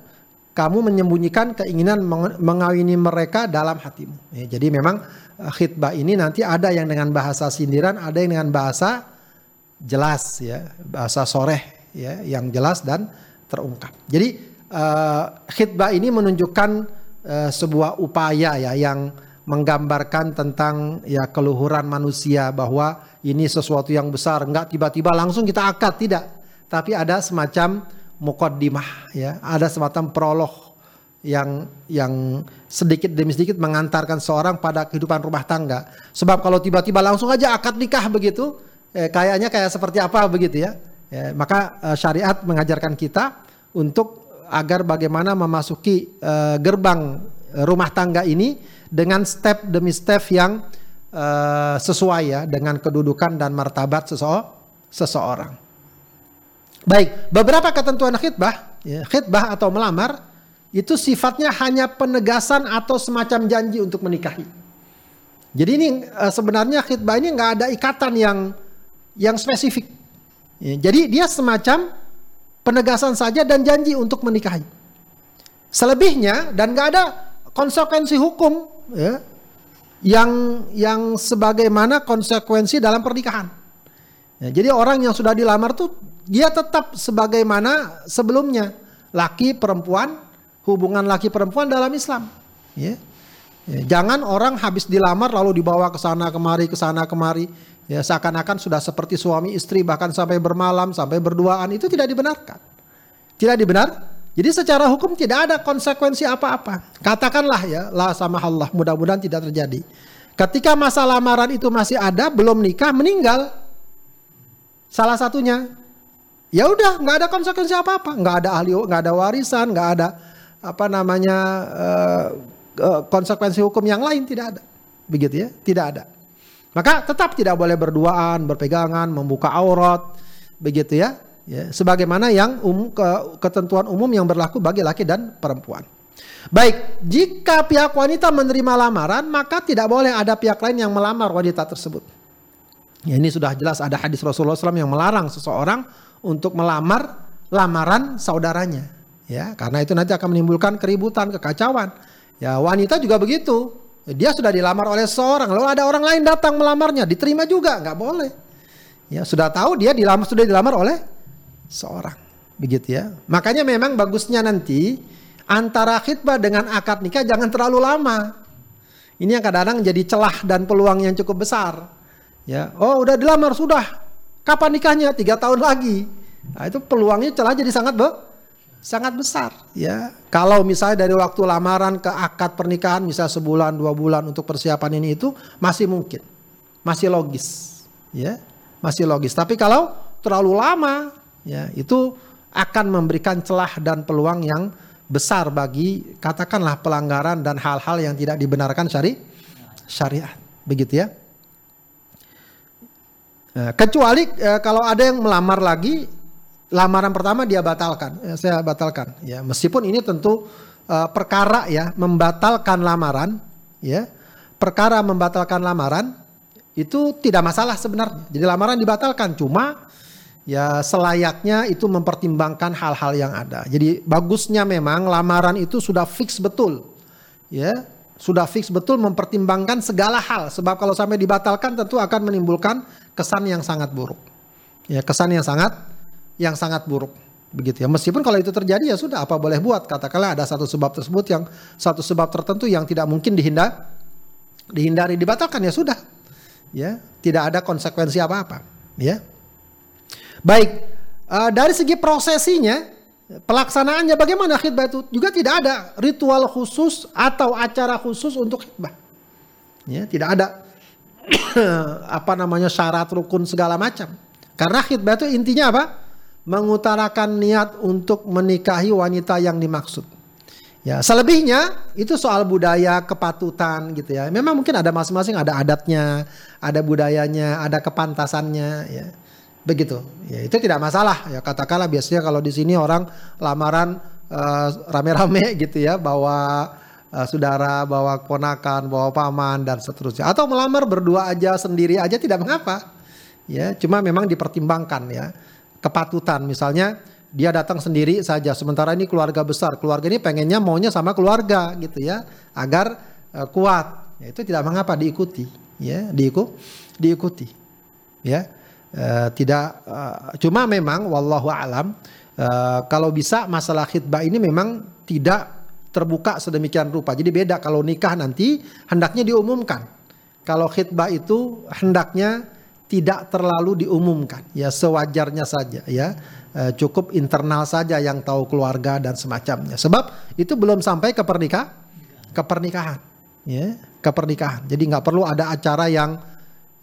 kamu menyembunyikan keinginan mengawini mereka dalam hatimu. Ya, jadi memang eh, khitbah ini nanti ada yang dengan bahasa sindiran, ada yang dengan bahasa jelas ya, bahasa soreh ya, yang jelas dan terungkap. Jadi uh, khitbah ini menunjukkan uh, sebuah upaya ya yang menggambarkan tentang ya keluhuran manusia bahwa ini sesuatu yang besar, enggak tiba-tiba langsung kita akad tidak, tapi ada semacam mukaddimah ya, ada semacam prolog yang yang sedikit demi sedikit mengantarkan seorang pada kehidupan rumah tangga. Sebab kalau tiba-tiba langsung aja akad nikah begitu, eh, kayaknya kayak seperti apa begitu ya. ya maka eh, syariat mengajarkan kita untuk agar bagaimana memasuki eh, gerbang rumah tangga ini dengan step demi step yang eh, sesuai ya dengan kedudukan dan martabat seseorang. Baik, beberapa ketentuan khidbah, ya, khidbah atau melamar itu sifatnya hanya penegasan atau semacam janji untuk menikahi. Jadi ini uh, sebenarnya khidbah ini nggak ada ikatan yang yang spesifik. Ya, jadi dia semacam penegasan saja dan janji untuk menikahi. Selebihnya dan nggak ada konsekuensi hukum ya, yang yang sebagaimana konsekuensi dalam pernikahan. Ya, jadi orang yang sudah dilamar tuh dia tetap sebagaimana sebelumnya laki perempuan hubungan laki perempuan dalam Islam ya. ya jangan orang habis dilamar lalu dibawa ke sana kemari ke sana kemari ya seakan-akan sudah seperti suami istri bahkan sampai bermalam sampai berduaan itu tidak dibenarkan. Tidak dibenar? Jadi secara hukum tidak ada konsekuensi apa-apa. Katakanlah ya la sama Allah mudah-mudahan tidak terjadi. Ketika masa lamaran itu masih ada belum nikah meninggal. Salah satunya ya udah nggak ada konsekuensi apa apa nggak ada ahli nggak ada warisan nggak ada apa namanya uh, uh, konsekuensi hukum yang lain tidak ada. Begitu ya tidak ada maka tetap tidak boleh berduaan berpegangan membuka aurat begitu ya. Ya sebagaimana yang um, ke, ketentuan umum yang berlaku bagi laki dan perempuan. Baik jika pihak wanita menerima lamaran maka tidak boleh ada pihak lain yang melamar wanita tersebut. Ya ini sudah jelas ada hadis Rasulullah SAW yang melarang seseorang untuk melamar lamaran saudaranya. Ya karena itu nanti akan menimbulkan keributan kekacauan. Ya wanita juga begitu dia sudah dilamar oleh seorang lalu ada orang lain datang melamarnya. Diterima juga nggak boleh. Ya sudah tahu dia dilamar sudah dilamar oleh seorang. Begitu ya. Makanya memang bagusnya nanti antara khidbah dengan akad nikah jangan terlalu lama. Ini yang kadang-kadang jadi celah dan peluang yang cukup besar. Ya oh udah dilamar sudah. Kapan nikahnya? Tiga tahun lagi. Nah, itu peluangnya celah jadi sangat be sangat besar ya. Kalau misalnya dari waktu lamaran ke akad pernikahan misal sebulan dua bulan untuk persiapan ini itu masih mungkin, masih logis ya, masih logis. Tapi kalau terlalu lama ya itu akan memberikan celah dan peluang yang besar bagi katakanlah pelanggaran dan hal-hal yang tidak dibenarkan syari syariat begitu ya. Nah, kecuali eh, kalau ada yang melamar lagi, lamaran pertama dia batalkan, ya, saya batalkan. Ya, meskipun ini tentu eh, perkara ya membatalkan lamaran, ya perkara membatalkan lamaran itu tidak masalah sebenarnya. Jadi lamaran dibatalkan, cuma ya selayaknya itu mempertimbangkan hal-hal yang ada. Jadi bagusnya memang lamaran itu sudah fix betul, ya sudah fix betul mempertimbangkan segala hal. Sebab kalau sampai dibatalkan tentu akan menimbulkan kesan yang sangat buruk. Ya, kesan yang sangat yang sangat buruk begitu ya. Meskipun kalau itu terjadi ya sudah apa boleh buat. Katakanlah ada satu sebab tersebut yang satu sebab tertentu yang tidak mungkin dihindar dihindari dibatalkan ya sudah. Ya, tidak ada konsekuensi apa-apa, ya. Baik, uh, dari segi prosesinya pelaksanaannya bagaimana khidbah itu juga tidak ada ritual khusus atau acara khusus untuk khidbah. Ya, tidak ada [coughs] apa namanya syarat rukun segala macam. Karena khidbah itu intinya apa? Mengutarakan niat untuk menikahi wanita yang dimaksud. Ya, selebihnya itu soal budaya, kepatutan gitu ya. Memang mungkin ada masing-masing ada adatnya, ada budayanya, ada kepantasannya ya. Begitu. Ya, itu tidak masalah ya katakanlah biasanya kalau di sini orang lamaran uh, rame-rame [laughs] gitu ya bawa uh, saudara, bawa ponakan, bawa paman dan seterusnya. Atau melamar berdua aja sendiri aja tidak mengapa. Ya, cuma memang dipertimbangkan ya. Kepatutan misalnya dia datang sendiri saja sementara ini keluarga besar. Keluarga ini pengennya maunya sama keluarga gitu ya agar uh, kuat. Ya, itu tidak mengapa diikuti ya, diikut diikuti. Ya Uh, tidak uh, cuma memang wallahu alam uh, kalau bisa masalah khidbah ini memang tidak terbuka sedemikian rupa. Jadi beda kalau nikah nanti hendaknya diumumkan. Kalau khidbah itu hendaknya tidak terlalu diumumkan, ya sewajarnya saja ya. Uh, cukup internal saja yang tahu keluarga dan semacamnya. Sebab itu belum sampai ke pernikah, ke pernikahan, ya, ke pernikahan. Jadi nggak perlu ada acara yang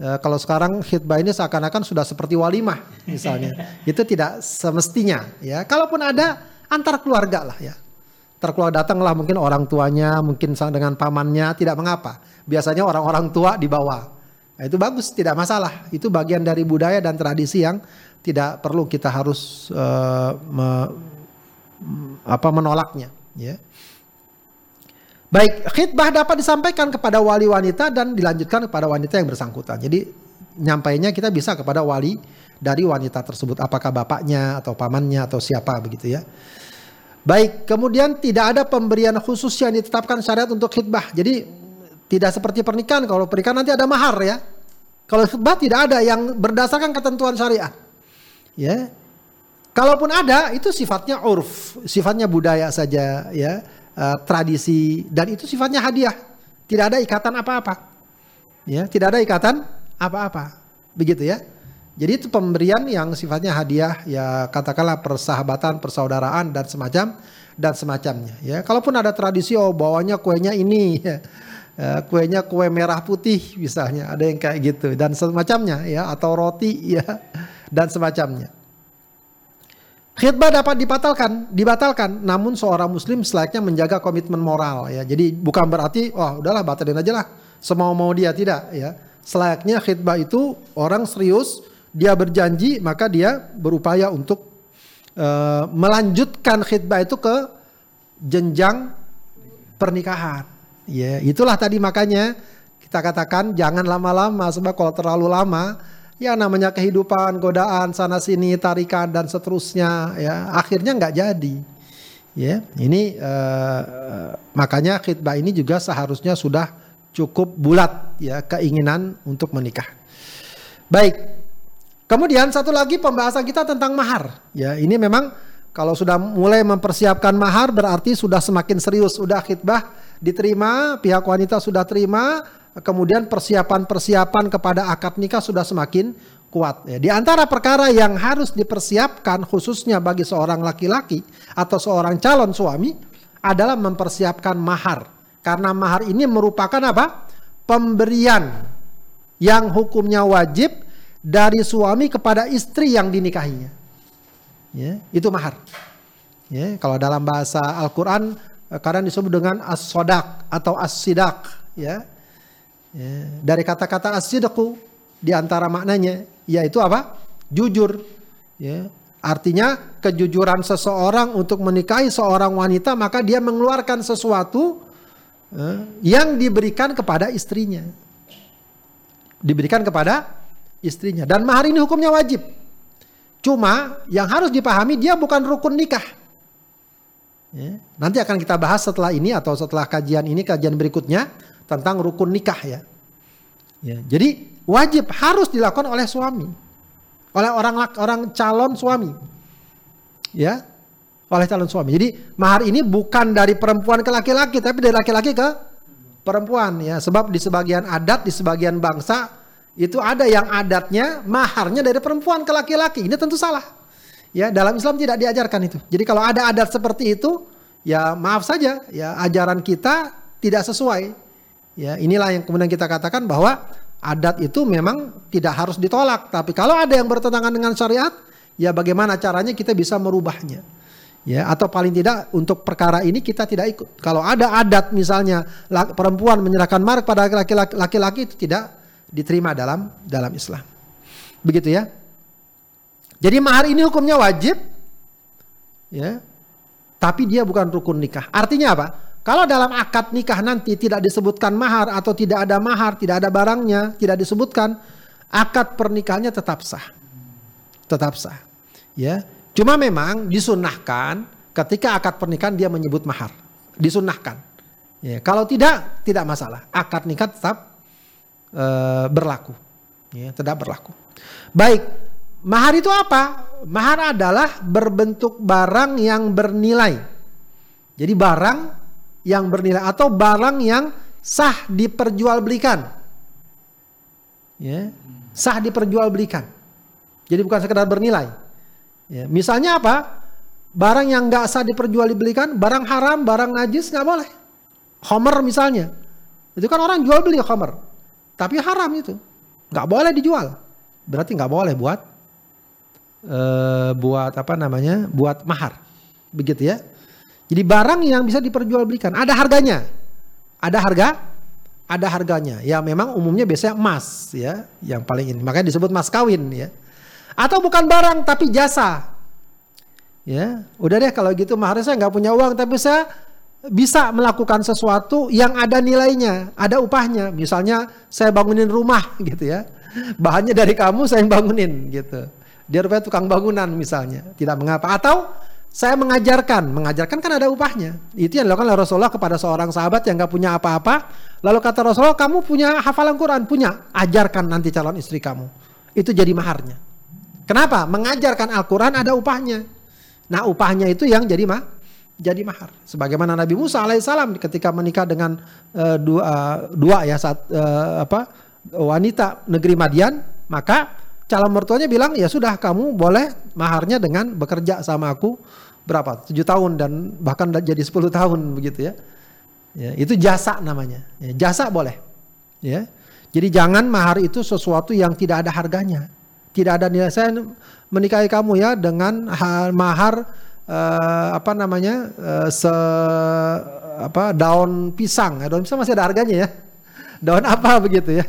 E, kalau sekarang khidbah ini seakan-akan sudah seperti walimah misalnya. [laughs] itu tidak semestinya ya. Kalaupun ada antar keluarga lah ya. Terkeluar datanglah mungkin orang tuanya, mungkin dengan pamannya, tidak mengapa. Biasanya orang-orang tua dibawa. Nah, itu bagus, tidak masalah. Itu bagian dari budaya dan tradisi yang tidak perlu kita harus uh, me, apa menolaknya, ya. Baik, khidbah dapat disampaikan kepada wali wanita dan dilanjutkan kepada wanita yang bersangkutan. Jadi nyampainya kita bisa kepada wali dari wanita tersebut, apakah bapaknya atau pamannya atau siapa begitu ya. Baik, kemudian tidak ada pemberian khusus yang ditetapkan syariat untuk khidbah. Jadi tidak seperti pernikahan, kalau pernikahan nanti ada mahar ya. Kalau khidbah tidak ada yang berdasarkan ketentuan syariat. Ya. Kalaupun ada itu sifatnya urf, sifatnya budaya saja ya uh, tradisi dan itu sifatnya hadiah. Tidak ada ikatan apa-apa. Ya, tidak ada ikatan apa-apa. Begitu ya. Jadi itu pemberian yang sifatnya hadiah ya katakanlah persahabatan, persaudaraan dan semacam dan semacamnya ya. Kalaupun ada tradisi oh bawanya kuenya ini ya. Ya kuenya kue merah putih misalnya ada yang kayak gitu dan semacamnya ya atau roti ya dan semacamnya. Khidbah dapat dibatalkan, dibatalkan. Namun seorang muslim selayaknya menjaga komitmen moral ya. Jadi bukan berarti wah udahlah batalin aja lah semau mau dia tidak ya. Selayaknya khidbah itu orang serius, dia berjanji maka dia berupaya untuk uh, melanjutkan khidbah itu ke jenjang pernikahan. Ya, itulah tadi makanya kita katakan jangan lama-lama sebab kalau terlalu lama ya namanya kehidupan, godaan sana sini, tarikan dan seterusnya ya akhirnya nggak jadi. Ya, ini uh, makanya khidbah ini juga seharusnya sudah cukup bulat ya keinginan untuk menikah. Baik. Kemudian satu lagi pembahasan kita tentang mahar. Ya, ini memang kalau sudah mulai mempersiapkan mahar berarti sudah semakin serius, sudah khidbah diterima, pihak wanita sudah terima, kemudian persiapan-persiapan kepada akad nikah sudah semakin kuat. Ya, di antara perkara yang harus dipersiapkan khususnya bagi seorang laki-laki atau seorang calon suami adalah mempersiapkan mahar. Karena mahar ini merupakan apa? Pemberian yang hukumnya wajib dari suami kepada istri yang dinikahinya. Ya, itu mahar. Ya, kalau dalam bahasa Al-Qur'an kadang disebut dengan as-sodak atau as-sidak, ya. Ya, dari kata-kata asidku di antara maknanya yaitu apa? Jujur. Ya. Artinya kejujuran seseorang untuk menikahi seorang wanita maka dia mengeluarkan sesuatu ya, yang diberikan kepada istrinya. Diberikan kepada istrinya dan mahar ini hukumnya wajib. Cuma yang harus dipahami dia bukan rukun nikah. Ya. Nanti akan kita bahas setelah ini atau setelah kajian ini kajian berikutnya tentang rukun nikah ya. ya. Jadi wajib harus dilakukan oleh suami, oleh orang orang calon suami, ya, oleh calon suami. Jadi mahar ini bukan dari perempuan ke laki-laki, tapi dari laki-laki ke perempuan ya. Sebab di sebagian adat, di sebagian bangsa itu ada yang adatnya maharnya dari perempuan ke laki-laki. Ini tentu salah. Ya, dalam Islam tidak diajarkan itu. Jadi kalau ada adat seperti itu, ya maaf saja, ya ajaran kita tidak sesuai Ya, inilah yang kemudian kita katakan bahwa adat itu memang tidak harus ditolak, tapi kalau ada yang bertentangan dengan syariat, ya bagaimana caranya kita bisa merubahnya. Ya, atau paling tidak untuk perkara ini kita tidak ikut. Kalau ada adat misalnya perempuan menyerahkan mark pada laki-laki itu tidak diterima dalam dalam Islam. Begitu ya. Jadi mahar ini hukumnya wajib, ya, tapi dia bukan rukun nikah. Artinya apa? Kalau dalam akad nikah nanti tidak disebutkan mahar atau tidak ada mahar, tidak ada barangnya, tidak disebutkan, akad pernikahannya tetap sah. Tetap sah. Ya. Cuma memang disunahkan ketika akad pernikahan dia menyebut mahar. Disunahkan. Ya, kalau tidak, tidak masalah. Akad nikah tetap uh, berlaku. Ya, tetap berlaku. Baik, mahar itu apa? Mahar adalah berbentuk barang yang bernilai. Jadi barang yang bernilai atau barang yang sah diperjualbelikan. Ya, sah diperjualbelikan. Jadi bukan sekedar bernilai. Ya, misalnya apa? Barang yang nggak sah diperjualbelikan, barang haram, barang najis nggak boleh. Homer misalnya, itu kan orang jual beli homer, tapi haram itu, nggak boleh dijual. Berarti nggak boleh buat uh, buat apa namanya? Buat mahar, begitu ya. Jadi barang yang bisa diperjualbelikan ada harganya. Ada harga, ada harganya. Ya memang umumnya biasanya emas ya, yang paling ini. Makanya disebut mas kawin ya. Atau bukan barang tapi jasa. Ya, udah deh kalau gitu maharnya saya nggak punya uang tapi saya bisa melakukan sesuatu yang ada nilainya, ada upahnya. Misalnya saya bangunin rumah gitu ya. Bahannya dari kamu saya yang bangunin gitu. Dia rupanya tukang bangunan misalnya, tidak mengapa. Atau saya mengajarkan, mengajarkan kan ada upahnya. Itu yang dilakukan oleh Rasulullah kepada seorang sahabat yang gak punya apa-apa. Lalu kata Rasulullah, kamu punya hafalan Quran? Punya. Ajarkan nanti calon istri kamu. Itu jadi maharnya. Kenapa? Mengajarkan Al-Quran ada upahnya. Nah upahnya itu yang jadi mah jadi mahar. Sebagaimana Nabi Musa alaihissalam ketika menikah dengan uh, dua, uh, dua ya saat uh, apa wanita negeri Madian, maka calon mertuanya bilang ya sudah kamu boleh maharnya dengan bekerja sama aku berapa? Tujuh tahun dan bahkan jadi 10 tahun begitu ya. ya itu jasa namanya. Ya, jasa boleh. Ya. Jadi jangan mahar itu sesuatu yang tidak ada harganya. Tidak ada nilai. Saya menikahi kamu ya dengan mahar uh, apa namanya uh, se apa daun pisang. Daun pisang masih ada harganya ya. Daun apa begitu ya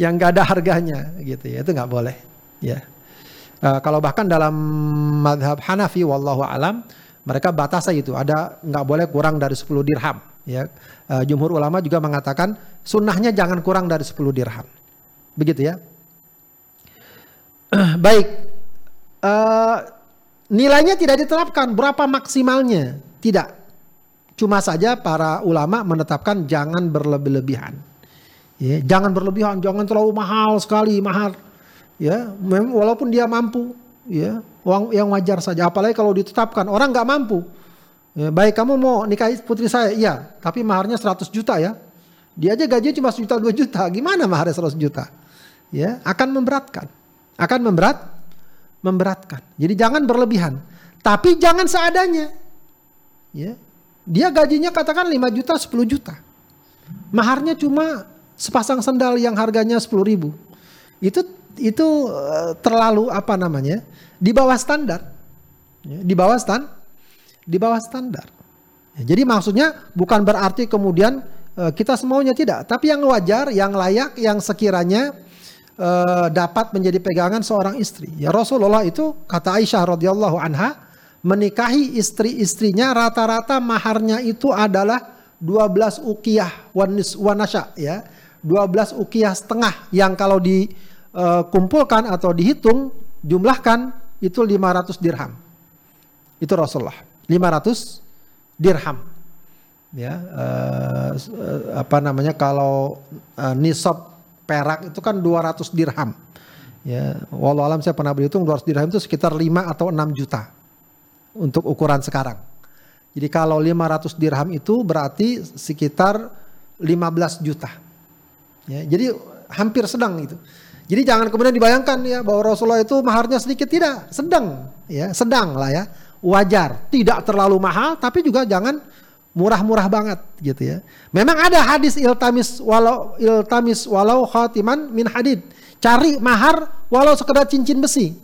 yang gak ada harganya gitu ya. Itu nggak boleh ya. Uh, kalau bahkan dalam madhab Hanafi wallahu alam mereka batasa itu. Ada nggak boleh kurang dari 10 dirham ya. Uh, jumhur ulama juga mengatakan sunnahnya jangan kurang dari 10 dirham. Begitu ya. [clears throat] Baik. Uh, nilainya tidak diterapkan. Berapa maksimalnya? Tidak. Cuma saja para ulama menetapkan jangan berlebih-lebihan Ya, jangan berlebihan, jangan terlalu mahal sekali, mahal. Ya, walaupun dia mampu, ya, uang yang wajar saja. Apalagi kalau ditetapkan orang nggak mampu. Ya, baik kamu mau nikahi putri saya, iya, tapi maharnya 100 juta ya. Dia aja gajinya cuma juta dua juta, gimana maharnya 100 juta? Ya, akan memberatkan. Akan memberat, memberatkan. Jadi jangan berlebihan, tapi jangan seadanya. Ya. Dia gajinya katakan 5 juta, 10 juta. Maharnya cuma sepasang sendal yang harganya 10 ribu. Itu itu eh, terlalu apa namanya di bawah standar. Ya, di bawah stand di bawah standar. Ya, jadi maksudnya bukan berarti kemudian uh, kita semuanya tidak. Tapi yang wajar yang layak yang sekiranya uh, dapat menjadi pegangan seorang istri. Ya Rasulullah itu kata Aisyah radhiyallahu anha menikahi istri-istrinya rata-rata maharnya itu adalah 12 ukiyah wanis wanasya ya 12 ukiyah setengah yang kalau dikumpulkan atau dihitung jumlahkan itu 500 dirham. Itu Rasulullah. 500 dirham. Ya, uh, apa namanya kalau uh, nisab perak itu kan 200 dirham. Ya, walau alam saya pernah berhitung 200 dirham itu sekitar 5 atau 6 juta untuk ukuran sekarang. Jadi kalau 500 dirham itu berarti sekitar 15 juta. Ya, jadi hampir sedang itu. Jadi jangan kemudian dibayangkan ya bahwa Rasulullah itu maharnya sedikit tidak, sedang ya, sedang lah ya. Wajar, tidak terlalu mahal tapi juga jangan murah-murah banget gitu ya. Memang ada hadis iltamis walau iltamis walau khatiman min hadid. Cari mahar walau sekedar cincin besi.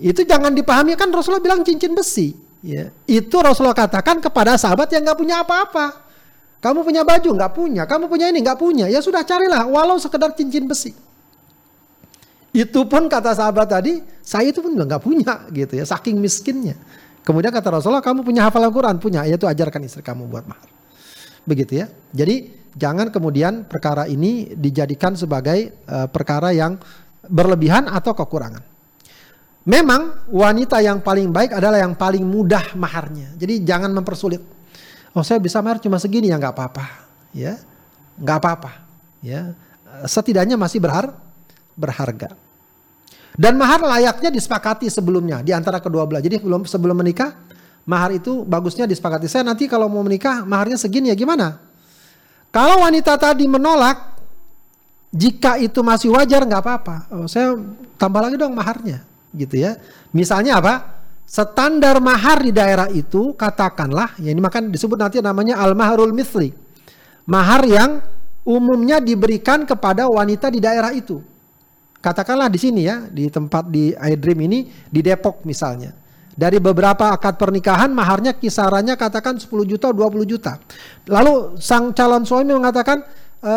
Itu jangan dipahami kan Rasulullah bilang cincin besi. Ya. Itu Rasulullah katakan kepada sahabat yang nggak punya apa-apa. Kamu punya baju? Nggak punya. Kamu punya ini? Nggak punya. Ya sudah carilah walau sekedar cincin besi. Itu pun kata sahabat tadi, Saya itu pun nggak punya gitu ya, saking miskinnya. Kemudian kata Rasulullah, kamu punya hafalan Quran? Punya, yaitu ajarkan istri kamu buat mahar. Begitu ya. Jadi jangan kemudian perkara ini dijadikan sebagai uh, perkara yang berlebihan atau kekurangan. Memang wanita yang paling baik adalah yang paling mudah maharnya. Jadi jangan mempersulit. Oh saya bisa mahar cuma segini ya nggak apa-apa, ya nggak apa-apa, ya setidaknya masih berhar berharga. Dan mahar layaknya disepakati sebelumnya di antara kedua belah. Jadi sebelum sebelum menikah mahar itu bagusnya disepakati. Saya nanti kalau mau menikah maharnya segini ya gimana? Kalau wanita tadi menolak, jika itu masih wajar nggak apa-apa. Oh, saya tambah lagi dong maharnya gitu ya. Misalnya apa? Standar mahar di daerah itu katakanlah, ya ini makan disebut nanti namanya al-maharul misli. Mahar yang umumnya diberikan kepada wanita di daerah itu. Katakanlah di sini ya, di tempat di iDream ini di Depok misalnya. Dari beberapa akad pernikahan maharnya kisarannya katakan 10 juta 20 juta. Lalu sang calon suami mengatakan e,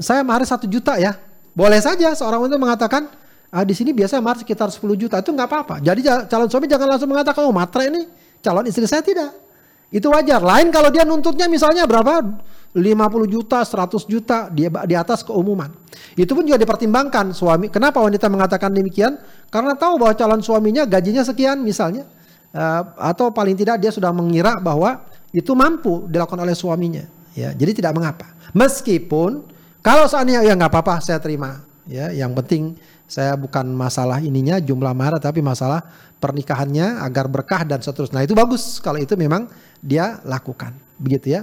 saya mahar 1 juta ya. Boleh saja seorang wanita mengatakan ah, di sini biasa mahar sekitar 10 juta itu nggak apa-apa. Jadi calon suami jangan langsung mengatakan oh matre ini calon istri saya tidak. Itu wajar. Lain kalau dia nuntutnya misalnya berapa 50 juta, 100 juta di, di atas keumuman. Itu pun juga dipertimbangkan suami. Kenapa wanita mengatakan demikian? Karena tahu bahwa calon suaminya gajinya sekian misalnya. Uh, atau paling tidak dia sudah mengira bahwa itu mampu dilakukan oleh suaminya. Ya, jadi tidak mengapa. Meskipun kalau seandainya ya nggak apa-apa saya terima. Ya, yang penting saya bukan masalah ininya jumlah mahar tapi masalah pernikahannya agar berkah dan seterusnya. Nah itu bagus kalau itu memang dia lakukan. Begitu ya.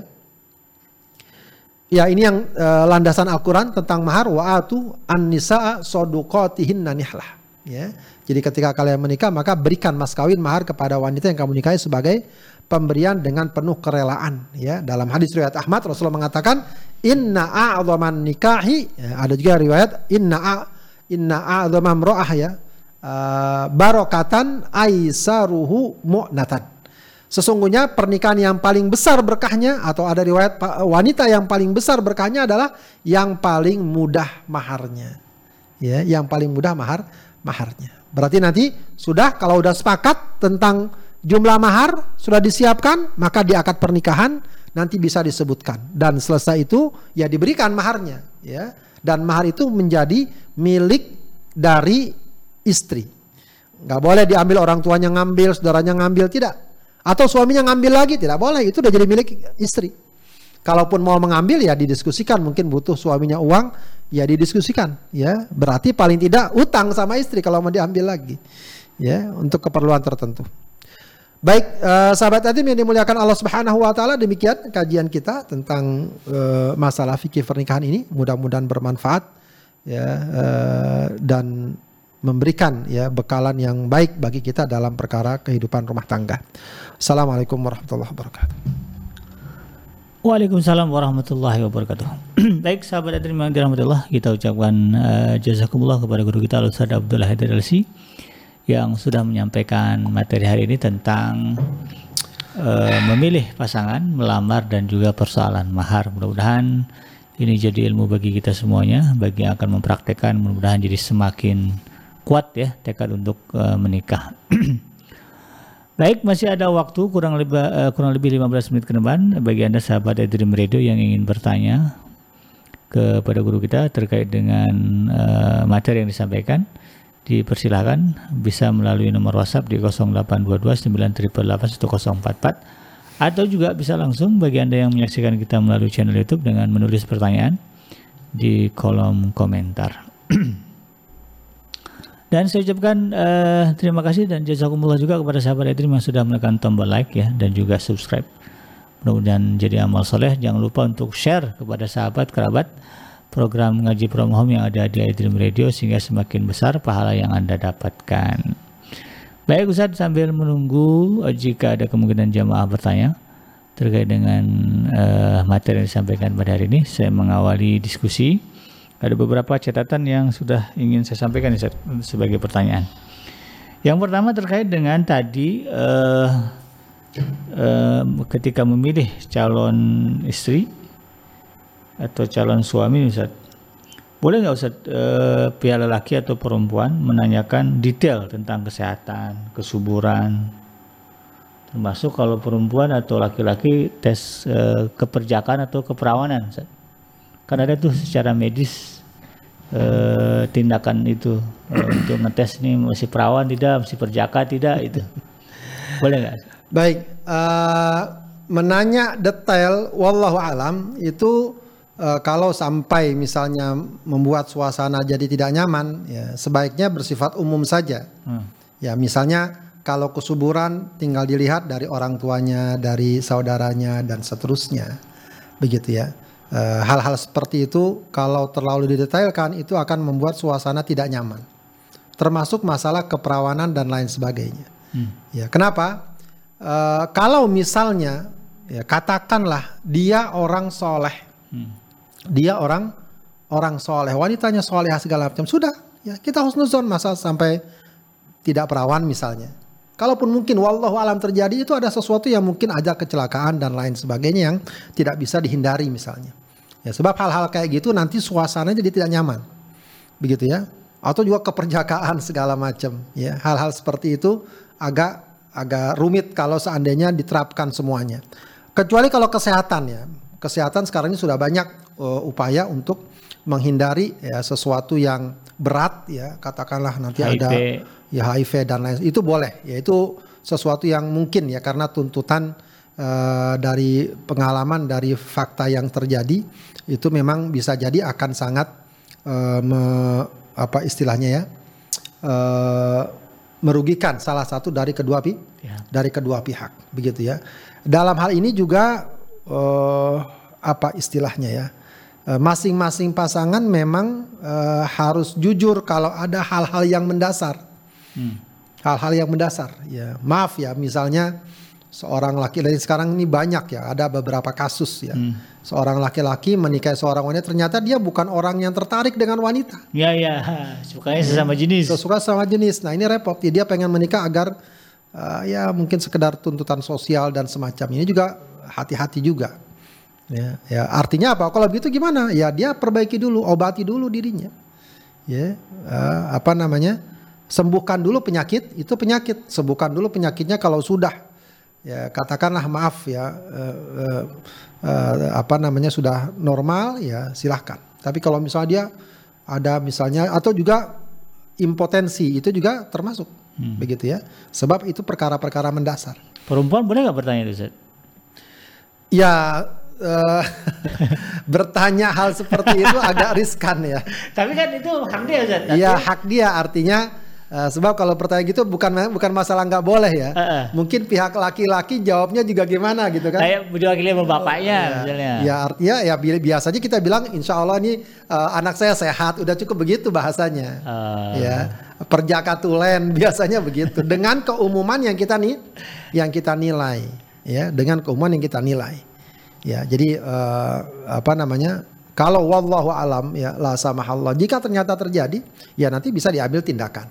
Ya ini yang uh, landasan Al-Quran tentang mahar wa atu an-nisa'a nanihlah. Ya. Jadi ketika kalian menikah maka berikan mas kawin mahar kepada wanita yang kamu nikahi sebagai pemberian dengan penuh kerelaan ya dalam hadis riwayat Ahmad Rasulullah mengatakan inna a'dhaman nikahi ya, ada juga riwayat inna inna a'dhamam ro'ah ya uh, barokatan aisaruhu mu'natan. Sesungguhnya pernikahan yang paling besar berkahnya atau ada riwayat wanita yang paling besar berkahnya adalah yang paling mudah maharnya. Ya, yang paling mudah mahar maharnya. Berarti nanti sudah kalau udah sepakat tentang jumlah mahar sudah disiapkan, maka di akad pernikahan nanti bisa disebutkan dan selesai itu ya diberikan maharnya, ya dan mahar itu menjadi milik dari istri. Nggak boleh diambil orang tuanya ngambil, saudaranya ngambil, tidak. Atau suaminya ngambil lagi, tidak boleh. Itu udah jadi milik istri. Kalaupun mau mengambil ya didiskusikan, mungkin butuh suaminya uang, ya didiskusikan, ya. Berarti paling tidak utang sama istri kalau mau diambil lagi. Ya, untuk keperluan tertentu. Baik, uh, sahabat Adim yang dimuliakan Allah Subhanahu wa taala, demikian kajian kita tentang uh, masalah fikih pernikahan ini. Mudah-mudahan bermanfaat ya uh, dan memberikan ya bekalan yang baik bagi kita dalam perkara kehidupan rumah tangga. Assalamualaikum warahmatullahi wabarakatuh. Waalaikumsalam warahmatullahi wabarakatuh. [clears throat] Baik sahabat Adrim yang dirahmati Allah, kita ucapkan uh, jazakumullah kepada guru kita Ustaz Abdullah Haidar Alsi yang sudah menyampaikan materi hari ini tentang uh, memilih pasangan, melamar dan juga persoalan mahar. Mudah-mudahan ini jadi ilmu bagi kita semuanya, bagi yang akan mempraktekkan mudah-mudahan jadi semakin kuat ya tekad untuk uh, menikah. [clears throat] Baik, masih ada waktu kurang lebih uh, kurang lebih 15 menit ke depan bagi Anda sahabat Dream Radio yang ingin bertanya kepada guru kita terkait dengan uh, materi yang disampaikan dipersilahkan bisa melalui nomor WhatsApp di 0822 988 atau juga bisa langsung bagi Anda yang menyaksikan kita melalui channel YouTube dengan menulis pertanyaan di kolom komentar. [clears throat] dan saya ucapkan uh, terima kasih dan jazakumullah juga kepada sahabat Edrim yang sudah menekan tombol like ya dan juga subscribe. Mudah-mudahan jadi amal soleh. Jangan lupa untuk share kepada sahabat, kerabat, program ngaji from home yang ada di iDream Radio sehingga semakin besar pahala yang Anda dapatkan. Baik Ustaz sambil menunggu eh, jika ada kemungkinan jamaah bertanya terkait dengan uh, materi yang disampaikan pada hari ini, saya mengawali diskusi. Ada beberapa catatan yang sudah ingin saya sampaikan Ustaz, sebagai pertanyaan. Yang pertama terkait dengan tadi uh, uh, ketika memilih calon istri atau calon suami Ustaz boleh nggak Ustaz eh, pihak lelaki atau perempuan menanyakan detail tentang kesehatan, kesuburan, termasuk kalau perempuan atau laki-laki tes eh, keperjakaan atau keperawanan, Ustaz. kan ada tuh secara medis eh, tindakan itu eh, untuk ngetes nih masih perawan tidak, masih perjaka tidak itu, boleh nggak? Baik, uh, menanya detail, wallahu alam itu uh, kalau sampai misalnya membuat suasana jadi tidak nyaman, ya sebaiknya bersifat umum saja. Hmm. Ya misalnya kalau kesuburan tinggal dilihat dari orang tuanya, dari saudaranya dan seterusnya, begitu ya. Eh, hal-hal uh, seperti itu kalau terlalu didetailkan itu akan membuat suasana tidak nyaman, termasuk masalah keperawanan dan lain sebagainya. Hmm. Ya kenapa? Uh, kalau misalnya ya katakanlah dia orang soleh, hmm dia orang orang soleh, wanitanya soleh segala macam. Sudah, ya kita husnuzon masa sampai tidak perawan misalnya. Kalaupun mungkin wallahu alam terjadi itu ada sesuatu yang mungkin ada kecelakaan dan lain sebagainya yang tidak bisa dihindari misalnya. Ya sebab hal-hal kayak gitu nanti suasananya jadi tidak nyaman. Begitu ya. Atau juga keperjakaan [laughs] segala macam ya. Hal-hal seperti itu agak agak rumit kalau seandainya diterapkan semuanya. Kecuali kalau kesehatan ya. Kesehatan sekarang ini sudah banyak uh, upaya untuk menghindari ya sesuatu yang berat ya katakanlah nanti HIV. ada ya HIV dan lain itu boleh ya itu sesuatu yang mungkin ya karena tuntutan uh, dari pengalaman dari fakta yang terjadi itu memang bisa jadi akan sangat uh, me, apa istilahnya ya uh, merugikan salah satu dari kedua pi ya. dari kedua pihak begitu ya dalam hal ini juga uh, apa istilahnya ya Eh, masing-masing pasangan memang uh, harus jujur kalau ada hal-hal yang mendasar. Hmm. Hal-hal yang mendasar. Ya, maaf ya, misalnya seorang laki-laki sekarang ini banyak ya, ada beberapa kasus ya. Hmm. Seorang laki-laki menikahi seorang wanita ternyata dia bukan orang yang tertarik dengan wanita. Ya ya, sukanya sesama jenis. Suka sama jenis. Nah, ini repot. Ya, dia pengen menikah agar uh, ya mungkin sekedar tuntutan sosial dan semacam ini juga hati-hati juga. Ya, ya artinya apa? Kalau begitu gimana? Ya dia perbaiki dulu, obati dulu dirinya. Ya, uh, apa namanya? Sembuhkan dulu penyakit, itu penyakit. Sembuhkan dulu penyakitnya kalau sudah ya katakanlah maaf ya uh, uh, uh, apa namanya sudah normal ya silahkan. Tapi kalau misalnya dia ada misalnya atau juga impotensi itu juga termasuk hmm. begitu ya. Sebab itu perkara-perkara mendasar. Perempuan boleh nggak bertanya itu, Ya uh, [laughs] bertanya hal seperti itu agak riskan ya. Tapi kan itu hak dia Ustaz. Iya, hak dia artinya uh, sebab kalau pertanyaan gitu bukan bukan masalah nggak boleh ya. Uh -uh. Mungkin pihak laki-laki jawabnya juga gimana gitu kan. Kayak diwakili sama bapaknya oh, misalnya. Ya artinya ya biasanya kita bilang insya Allah ini uh, anak saya sehat, udah cukup begitu bahasanya. Uh. Ya perjaka tulen [laughs] biasanya begitu dengan keumuman yang kita nih yang kita nilai ya dengan keumuman yang kita nilai Ya, jadi uh, apa namanya? Kalau wallahu alam ya la Allah. Jika ternyata terjadi, ya nanti bisa diambil tindakan.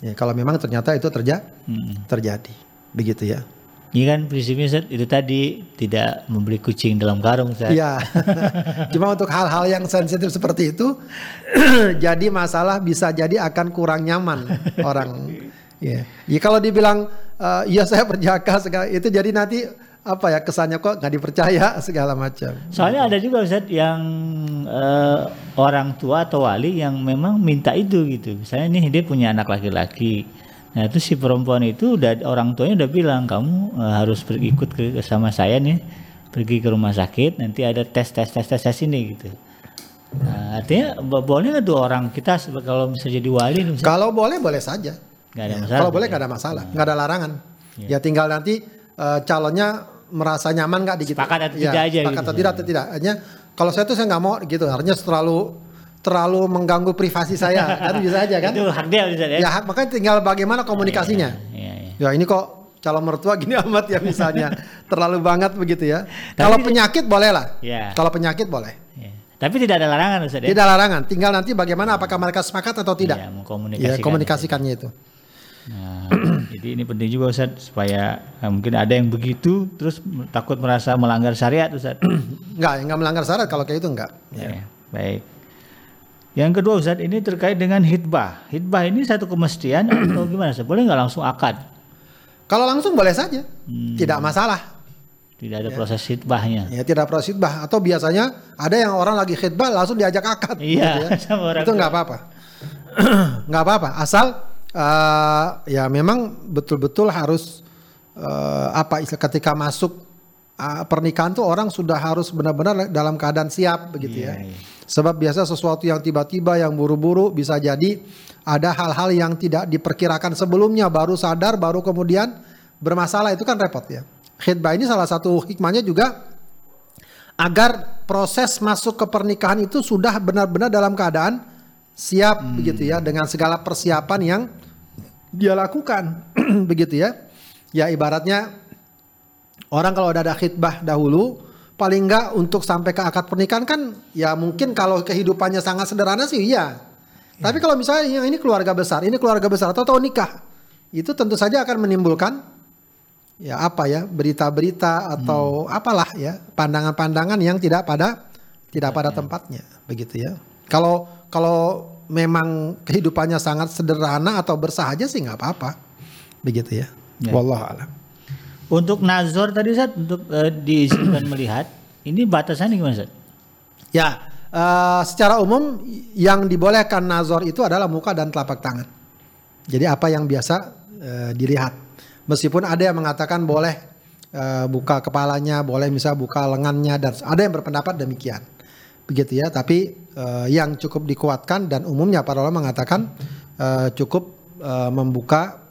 Ya, kalau memang ternyata itu terja hmm. terjadi. Begitu ya. Ini kan prinsipnya Ustaz, itu tadi tidak membeli kucing dalam karung Ustaz. Iya. [laughs] Cuma untuk hal-hal yang sensitif seperti itu [clears throat] jadi masalah bisa jadi akan kurang nyaman orang. Ya. ya kalau dibilang uh, ya saya perjaka segala itu jadi nanti apa ya kesannya kok nggak dipercaya [laughs] segala macam. Soalnya ada juga Ustaz yang uh, orang tua atau wali yang memang minta itu gitu. Misalnya nih dia punya anak laki-laki. Nah itu si perempuan itu udah orang tuanya udah bilang kamu uh, harus ikut ke sama saya nih pergi ke rumah sakit nanti ada tes tes tes tes tes ini gitu. Nah, artinya boleh nggak tuh orang kita kalau misalnya jadi wali? Misalnya, kalau boleh boleh saja. Gak ada ya, masalah. Kalau boleh nggak ada masalah, nggak ada larangan. Ya. ya tinggal nanti uh, calonnya merasa nyaman nggak di kita? Sepakat atau ya, tidak aja. Sepakat gitu. atau tidak atau tidak. Hanya kalau saya tuh saya nggak mau gitu. Artinya terlalu terlalu mengganggu privasi saya [laughs] kan bisa aja kan? Itu hak dia bisa ya. Ya hak makanya tinggal bagaimana komunikasinya. Ya, ya, ya. ya ini kok calon mertua gini [laughs] amat ya misalnya terlalu banget begitu ya. Kalau penyakit boleh lah. Ya. Kalau penyakit boleh. Ya. Tapi tidak ada larangan Ustaz ya? Tidak larangan, tinggal nanti bagaimana apakah mereka sepakat atau tidak. Ya, mengkomunikasikan. Ya, komunikasikannya itu. Nah, jadi ini penting juga Ustaz supaya nah, mungkin ada yang begitu terus takut merasa melanggar syariat Ustaz. [clears throat] enggak, enggak melanggar syariat kalau kayak itu enggak. Ya. ya baik. Yang kedua Ustaz ini terkait dengan hitbah. Hitbah ini satu kemestian [clears throat] atau gimana Ustaz? Boleh nggak langsung akad? Kalau langsung boleh saja, Hmm. tidak masalah. Tidak ada proses hitbahnya. Ya tidak proses khidbah atau biasanya ada yang orang lagi khidbah langsung diajak akad. Iya, gitu ya. [laughs] sama orang Itu tua. nggak apa-apa. [clears throat] nggak apa-apa. Asal eh, ya memang betul-betul harus eh, apa ketika masuk eh, pernikahan tuh orang sudah harus benar-benar dalam keadaan siap begitu ya. Iya, iya. Sebab biasa sesuatu yang tiba-tiba yang buru-buru bisa jadi ada hal-hal yang tidak diperkirakan sebelumnya baru sadar baru kemudian bermasalah itu kan repot ya. Khidbah ini salah satu hikmahnya juga agar proses masuk ke pernikahan itu sudah benar-benar dalam keadaan siap begitu ya dengan segala persiapan yang dia lakukan [clears throat] begitu ya. Ya ibaratnya orang kalau udah ada khidbah dahulu paling enggak untuk sampai ke akad pernikahan kan ya mungkin kalau kehidupannya sangat sederhana sih iya. Tapi kalau misalnya yang ini keluarga besar, ini keluarga besar atau tahu nikah, itu tentu saja akan menimbulkan ya apa ya berita-berita atau apalah ya pandangan-pandangan yang tidak pada tidak pada tempatnya begitu ya. Kalau kalau memang kehidupannya sangat sederhana atau bersahaja sih nggak apa-apa begitu ya. Ya. Wallahu a'lam. Untuk nazar tadi Ustaz untuk eh, diizinkan [clears throat] melihat, ini batasannya gimana Ustaz? Ya, eh, secara umum yang dibolehkan nazar itu adalah muka dan telapak tangan. Jadi apa yang biasa eh, dilihat. Meskipun ada yang mengatakan boleh eh, buka kepalanya, boleh misalnya buka lengannya dan ada yang berpendapat demikian. Begitu ya, tapi eh, yang cukup dikuatkan dan umumnya para ulama mengatakan eh, cukup eh, membuka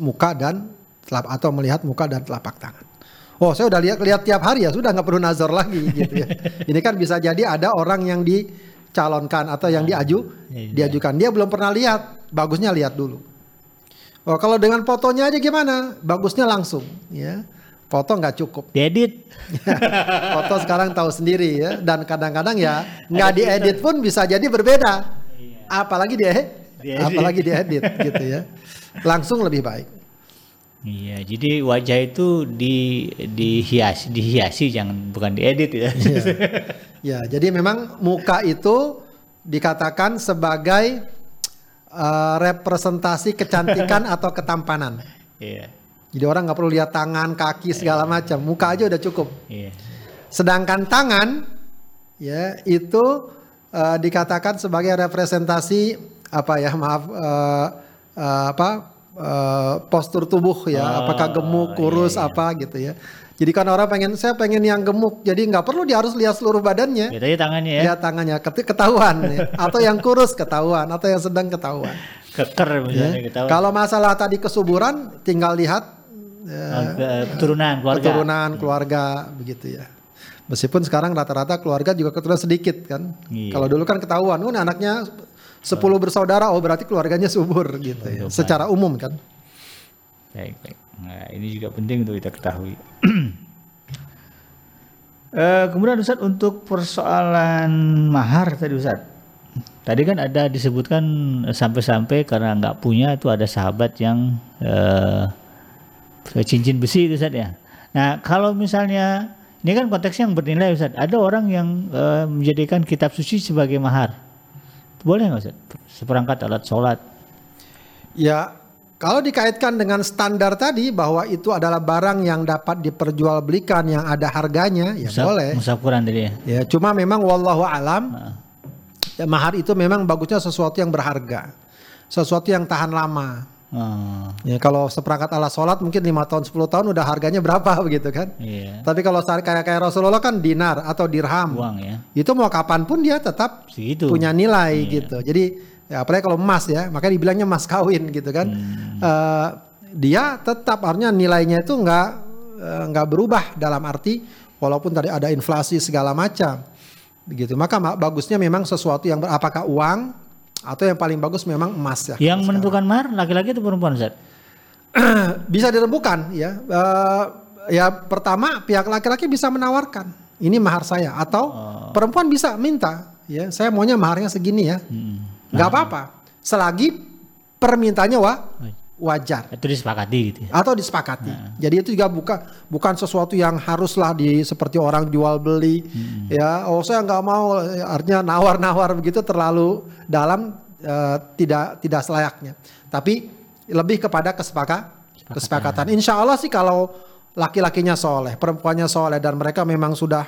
muka dan telap atau melihat muka dan telapak tangan. Oh, saya udah lihat lihat tiap hari ya, sudah nggak perlu nazar lagi gitu ya. Ini kan bisa jadi ada orang yang dicalonkan atau yang diaju Iya. diajukan. Dia belum pernah lihat, bagusnya lihat dulu. Oh, kalau dengan fotonya aja gimana? Bagusnya langsung, ya. Foto nggak cukup. [laughs] Diedit. Foto sekarang tahu sendiri ya. Dan kadang-kadang ya nggak diedit pun bisa jadi berbeda. Apalagi dia, Diedit. apalagi diedit gitu ya. Langsung lebih baik. Iya, jadi wajah itu di dihiasi, dihiasi jangan bukan diedit ya. Iya. Ya, jadi memang muka itu dikatakan sebagai eh, representasi kecantikan [laughs] atau ketampanan. Iya. Jadi orang nggak perlu lihat tangan, kaki segala macam, muka aja udah cukup. Iya. Sedangkan tangan ya itu eh, dikatakan sebagai representasi apa ya maaf eh, eh, apa eh, postur tubuh ya, Oh, apakah gemuk, kurus iya, iya. apa gitu ya. Jadi kan orang pengen saya pengen yang gemuk, jadi nggak perlu dia harus lihat seluruh badannya. Lihat aja tangannya ya. Lihat tangannya ket- ketahuan ya. atau yang kurus ketahuan atau yang sedang ketahuan. Keker ya. misalnya ketahuan. Kalau masalah tadi kesuburan tinggal lihat eh, ke- keturunan keluarga. keturunan keluarga begitu ya. Meskipun sekarang rata-rata keluarga juga keturunan sedikit kan. Iya. Kalau dulu kan ketahuan, oh anaknya 10 bersaudara, oh berarti keluarganya subur gitu ya. Secara umum kan. Baik, baik. Nah, ini juga penting untuk kita ketahui. [clears throat] Eh, kemudian Ustaz untuk persoalan mahar tadi Ustaz. Tadi kan ada disebutkan eh, sampai-sampai karena nggak punya itu ada sahabat yang eh, cincin besi itu Ustaz ya. Nah, kalau misalnya ini kan konteksnya yang bernilai Ustaz. Ada orang yang eh, menjadikan kitab suci sebagai mahar. Boleh nggak Ustaz? Seperangkat alat sholat. Ya, kalau dikaitkan dengan standar tadi bahwa itu adalah barang yang dapat diperjualbelikan yang ada harganya, ya Musaf- boleh. Musaf Quran tadi ya. Ya, cuma memang wallahu alam Nah, ya, mahar itu memang bagusnya sesuatu yang berharga. Sesuatu yang tahan lama. Oh, Ya, kalau seperangkat alat sholat mungkin lima tahun 10 tahun udah harganya berapa [laughs] begitu kan? iya. Tapi kalau kayak kayak Rasulullah kan dinar atau dirham. Uang ya. Itu mau kapan pun dia tetap Segitu. punya nilai gitu. Jadi ya apalagi kalau emas ya, makanya dibilangnya emas kawin gitu kan. Eh, dia tetap artinya nilainya itu nggak eh, nggak berubah dalam arti walaupun tadi ada inflasi segala macam. Begitu. Maka ma- bagusnya memang sesuatu yang ber- apakah uang atau yang paling bagus memang emas ya. Yang menentukan mahar laki-laki atau perempuan Ustaz? [clears throat] bisa dirembukan ya. Eh, ya pertama pihak laki-laki bisa menawarkan ini mahar saya atau perempuan bisa minta ya saya maunya maharnya segini ya. Hmm. nggak apa-apa selagi permintaannya wa wajar Itu disepakati gitu ya. atau disepakati. Jadi itu juga bukan bukan sesuatu yang haruslah di seperti orang jual beli ya. Oh saya nggak mau artinya nawar-nawar begitu terlalu dalam eh, tidak tidak selayaknya. Tapi lebih kepada kesepaka, kesepakatan. Insya Allah sih kalau laki-lakinya soleh, perempuannya soleh dan mereka memang sudah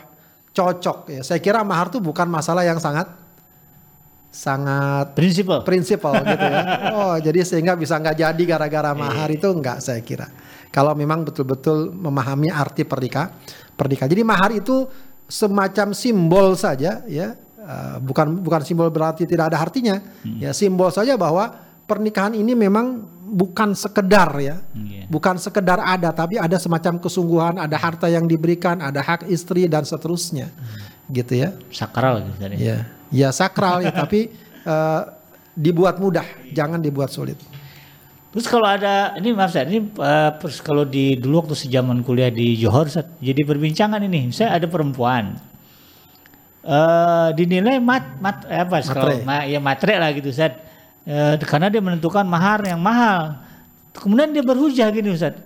cocok ya. Saya kira mahar itu bukan masalah yang sangat sangat Prinsipal. prinsipal gitu ya. [laughs] Oh, jadi sehingga bisa nggak jadi gara-gara mahar itu nggak saya kira. Kalau memang betul-betul memahami arti pernikah, pernikahan. Jadi mahar itu semacam simbol saja ya. Eh, bukan bukan simbol berarti tidak ada artinya. Ya simbol saja bahwa pernikahan ini memang bukan sekedar ya. Iya. Bukan sekedar ada tapi ada semacam kesungguhan, ada harta yang diberikan, ada hak istri dan seterusnya. Gitu ya. Sakral gitu. Ya, ya sakral ya, [laughs] tapi eh, dibuat mudah, jangan dibuat sulit. Terus kalau ada ini maaf Ustaz, ini eh, pers- kalau di dulu waktu sejaman kuliah di Johor Ustaz, jadi perbincangan ini, saya ada perempuan eh dinilai mat mat eh, apa Matre. kalau ma, ya matre lah gitu Ustaz. Eh, karena dia menentukan mahar yang mahal. Kemudian dia berhujah gini Ustaz.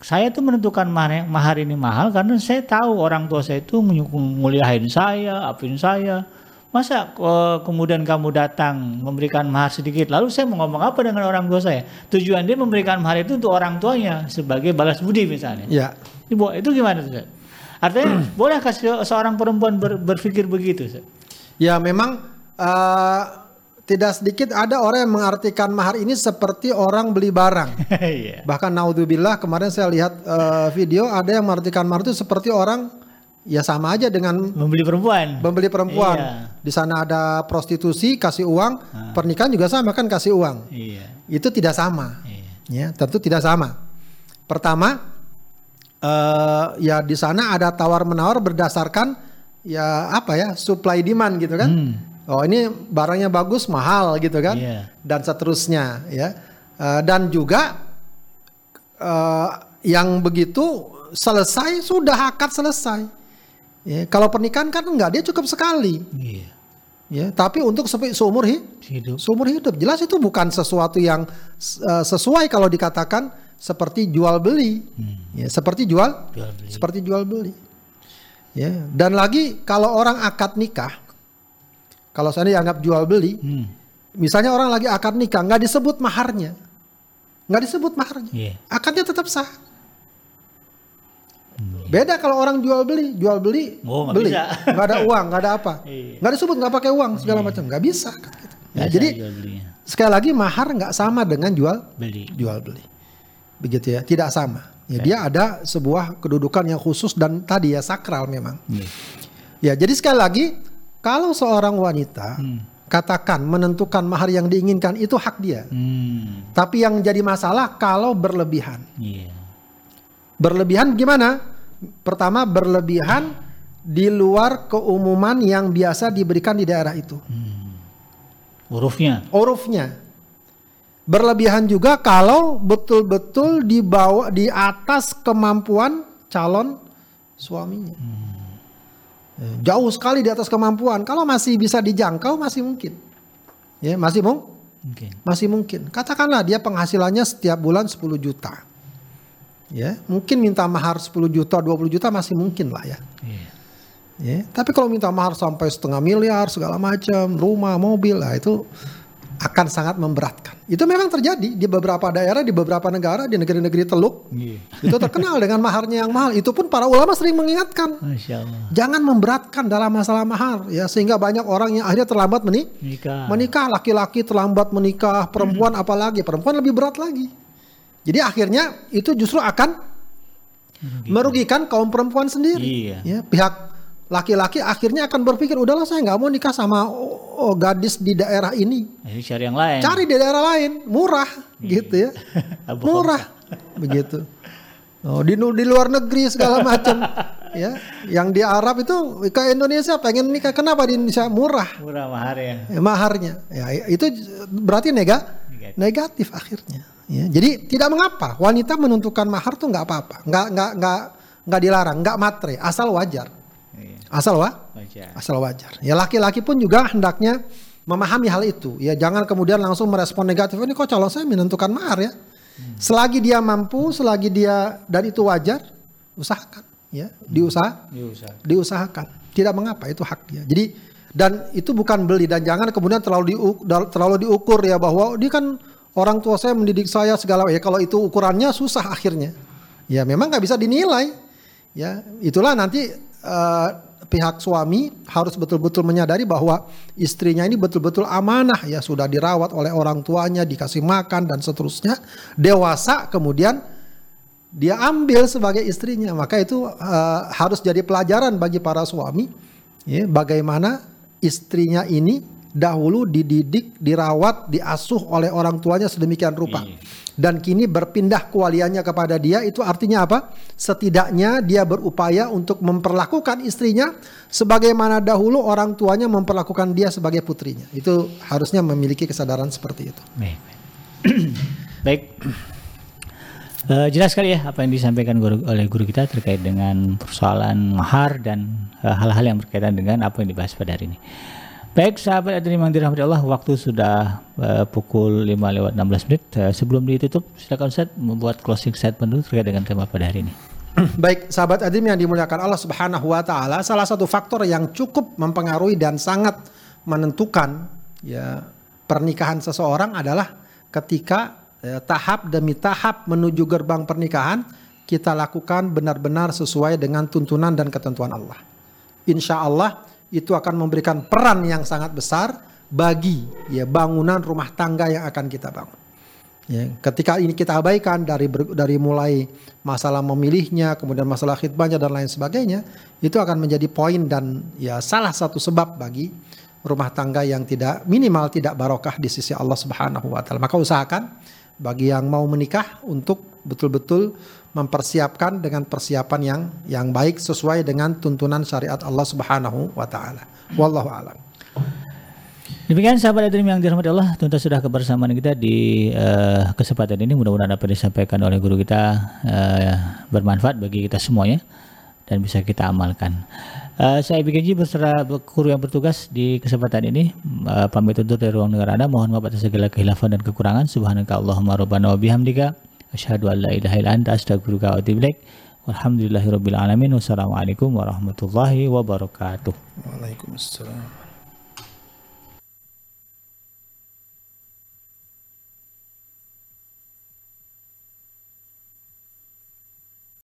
Saya tuh menentukan mahar, mahar ini mahal karena saya tahu orang tua saya itu nguliahin saya, apin saya. Masa eh, kemudian kamu datang memberikan mahar sedikit, lalu saya mau ngomong apa dengan orang tua saya? Tujuan dia memberikan mahar itu untuk orang tuanya sebagai balas budi misalnya. Ya, Ibu, itu gimana tuh? Artinya [clears throat] boleh kasih seorang perempuan ber- berpikir begitu? Ustaz? ya memang eh, tidak sedikit ada orang yang mengartikan mahar ini seperti orang beli barang. [laughs] Iya. Bahkan naudzubillah kemarin saya lihat eh, video ada yang mengartikan mahar itu seperti orang ya sama aja dengan Membeli perempuan. membeli perempuan. Iya. Di sana ada prostitusi kasih uang, pernikahan juga sama kan kasih uang. Iya. Itu tidak sama. Iya. Ya, tentu tidak sama. Pertama, eh ya di sana ada tawar menawar berdasarkan ya apa ya supply demand gitu kan. Oh ini barangnya bagus mahal gitu kan. Iya. Dan seterusnya ya. Eh, dan juga eh yang begitu selesai sudah akad selesai. Ya, kalau pernikahan kan enggak dia cukup sekali. Iya. Ya, tapi untuk se- seumur hi- Hidup. seumur hidup jelas itu bukan sesuatu yang eh, sesuai kalau dikatakan seperti jual beli ya seperti jual, Jual beli. seperti jual beli ya dan lagi kalau orang akad nikah kalau saya dianggap jual beli Hmm. misalnya orang lagi akad nikah nggak disebut maharnya nggak disebut maharnya Iya. akadnya tetap sah beda kalau orang jual beli jual beli Oh, nggak beli bisa. [laughs] nggak ada uang nggak ada apa Iya. nggak disebut nggak pakai uang segala macam nggak bisa gitu. Ya, jadi sekali lagi mahar nggak sama dengan jual beli. jual beli begitu ya tidak sama ya dia ada sebuah kedudukan yang khusus dan tadi ya sakral memang Iya. ya jadi sekali lagi kalau seorang wanita Hmm. katakan menentukan mahar yang diinginkan itu hak dia Hmm. tapi yang jadi masalah kalau berlebihan Iya. berlebihan gimana pertama berlebihan di luar keumuman yang biasa diberikan di daerah itu Hurufnya. urufnya. Berlebihan juga kalau betul-betul dibawa di atas kemampuan calon suaminya. Eh, Jauh sekali di atas kemampuan. Kalau masih bisa dijangkau masih mungkin. Ya, masih mung Mungkin. masih mungkin. Katakanlah dia penghasilannya setiap bulan 10 juta. Ya, mungkin minta mahar 10 juta, 20 juta masih mungkin lah ya. Iya. Ya, tapi kalau minta mahar sampai setengah miliar segala macam, rumah, mobil, lah itu akan sangat memberatkan. Itu memang terjadi di beberapa daerah, di beberapa negara, di negeri-negeri teluk. Iya. Itu terkenal dengan maharnya yang mahal. Itu pun para ulama sering mengingatkan, jangan memberatkan dalam masalah mahar, ya sehingga banyak orang yang akhirnya terlambat meni Nikah. menikah. Laki-laki terlambat menikah, perempuan apalagi, perempuan lebih berat lagi. Jadi akhirnya itu justru akan merugikan kaum perempuan sendiri. Iya. Ya, pihak laki-laki akhirnya akan berpikir udahlah saya nggak mau nikah sama oh, oh, gadis di daerah ini. Jadi cari yang lain. Cari di daerah lain, murah gitu ya. [laughs] Murah begitu. Oh, di di luar negeri segala [laughs] macam ya. Yang di Arab itu ke Indonesia pengen nikah kenapa di Indonesia murah Murah mahar ya. ya, maharnya. Ya, itu berarti nega, Negatif. negatif akhirnya. Ya, jadi tidak mengapa wanita menentukan mahar tuh nggak apa-apa, nggak nggak nggak nggak dilarang, nggak matre, asal wajar, Iya. asal wa, Baca. asal wajar. Ya laki-laki pun juga hendaknya memahami hal itu. Ya jangan kemudian langsung merespon negatif. Ini kok calon saya menentukan mahar ya. Selagi dia mampu, selagi dia dan itu wajar, usahakan ya, diusaha, Diusaha. diusahakan. Tidak mengapa itu hak dia. Jadi dan itu bukan beli dan jangan kemudian terlalu diu- dal- terlalu diukur ya bahwa dia kan orang tua saya mendidik saya segala ya kalau itu ukurannya susah akhirnya. Ya memang nggak bisa dinilai. Ya itulah nanti eh, pihak suami harus betul-betul menyadari bahwa istrinya ini betul-betul amanah ya sudah dirawat oleh orang tuanya dikasih makan dan seterusnya dewasa kemudian dia ambil sebagai istrinya maka itu eh, harus jadi pelajaran bagi para suami ya bagaimana istrinya ini dahulu dididik dirawat diasuh oleh orang tuanya sedemikian rupa. Dan kini berpindah kualiannya kepada dia itu artinya apa? Setidaknya dia berupaya untuk memperlakukan istrinya sebagaimana dahulu orang tuanya memperlakukan dia sebagai putrinya. Itu harusnya memiliki kesadaran seperti itu. [clears throat] Baik. Eh, jelas sekali ya apa yang disampaikan guru, oleh guru kita terkait dengan persoalan mahar dan eh, hal-hal yang berkaitan dengan apa yang dibahas pada hari ini. Baik sahabat Adri yang dirahmati Allah, waktu sudah eh, pukul 5 lewat 16 menit. Eh, sebelum ditutup, silakan Ustaz membuat closing statement dulu terkait dengan tema pada hari ini. [clears throat] Baik, sahabat adim yang dimuliakan Allah Subhanahu wa taala, salah satu faktor yang cukup mempengaruhi dan sangat menentukan ya pernikahan seseorang adalah ketika eh, tahap demi tahap menuju gerbang pernikahan kita lakukan benar-benar sesuai dengan tuntunan dan ketentuan Allah. Insya Allah itu akan memberikan peran yang sangat besar bagi ya bangunan rumah tangga yang akan kita bangun. Ya, ketika ini kita abaikan dari dari mulai masalah memilihnya, kemudian masalah khidbahnya dan lain sebagainya, itu akan menjadi poin dan ya salah satu sebab bagi rumah tangga yang tidak minimal tidak barokah di sisi Allah Subhanahu wa taala. Maka usahakan bagi yang mau menikah untuk betul-betul mempersiapkan dengan persiapan yang yang baik sesuai dengan tuntunan syariat Allah Subhanahu wa taala. Wallahu a'lam. Demikian sahabat Adrim yang dirahmati Allah, tuntas sudah kebersamaan kita di eh, kesempatan ini. Mudah-mudahan apa yang disampaikan oleh guru kita eh, bermanfaat bagi kita semuanya dan bisa kita amalkan. Eh, saya BKJ beserta guru yang bertugas di kesempatan ini eh, pamit undur dari ruang negara Anda. Mohon maaf atas segala kehilafan dan kekurangan. Subhanaka Allahumma rabbana wa bihamdika asyhadu an la ilaha illa anta astaghfiruka wa atubu ilaik. Walhamdulillahirabbil alamin. Wassalamualaikum warahmatullahi wabarakatuh. Waalaikumsalam.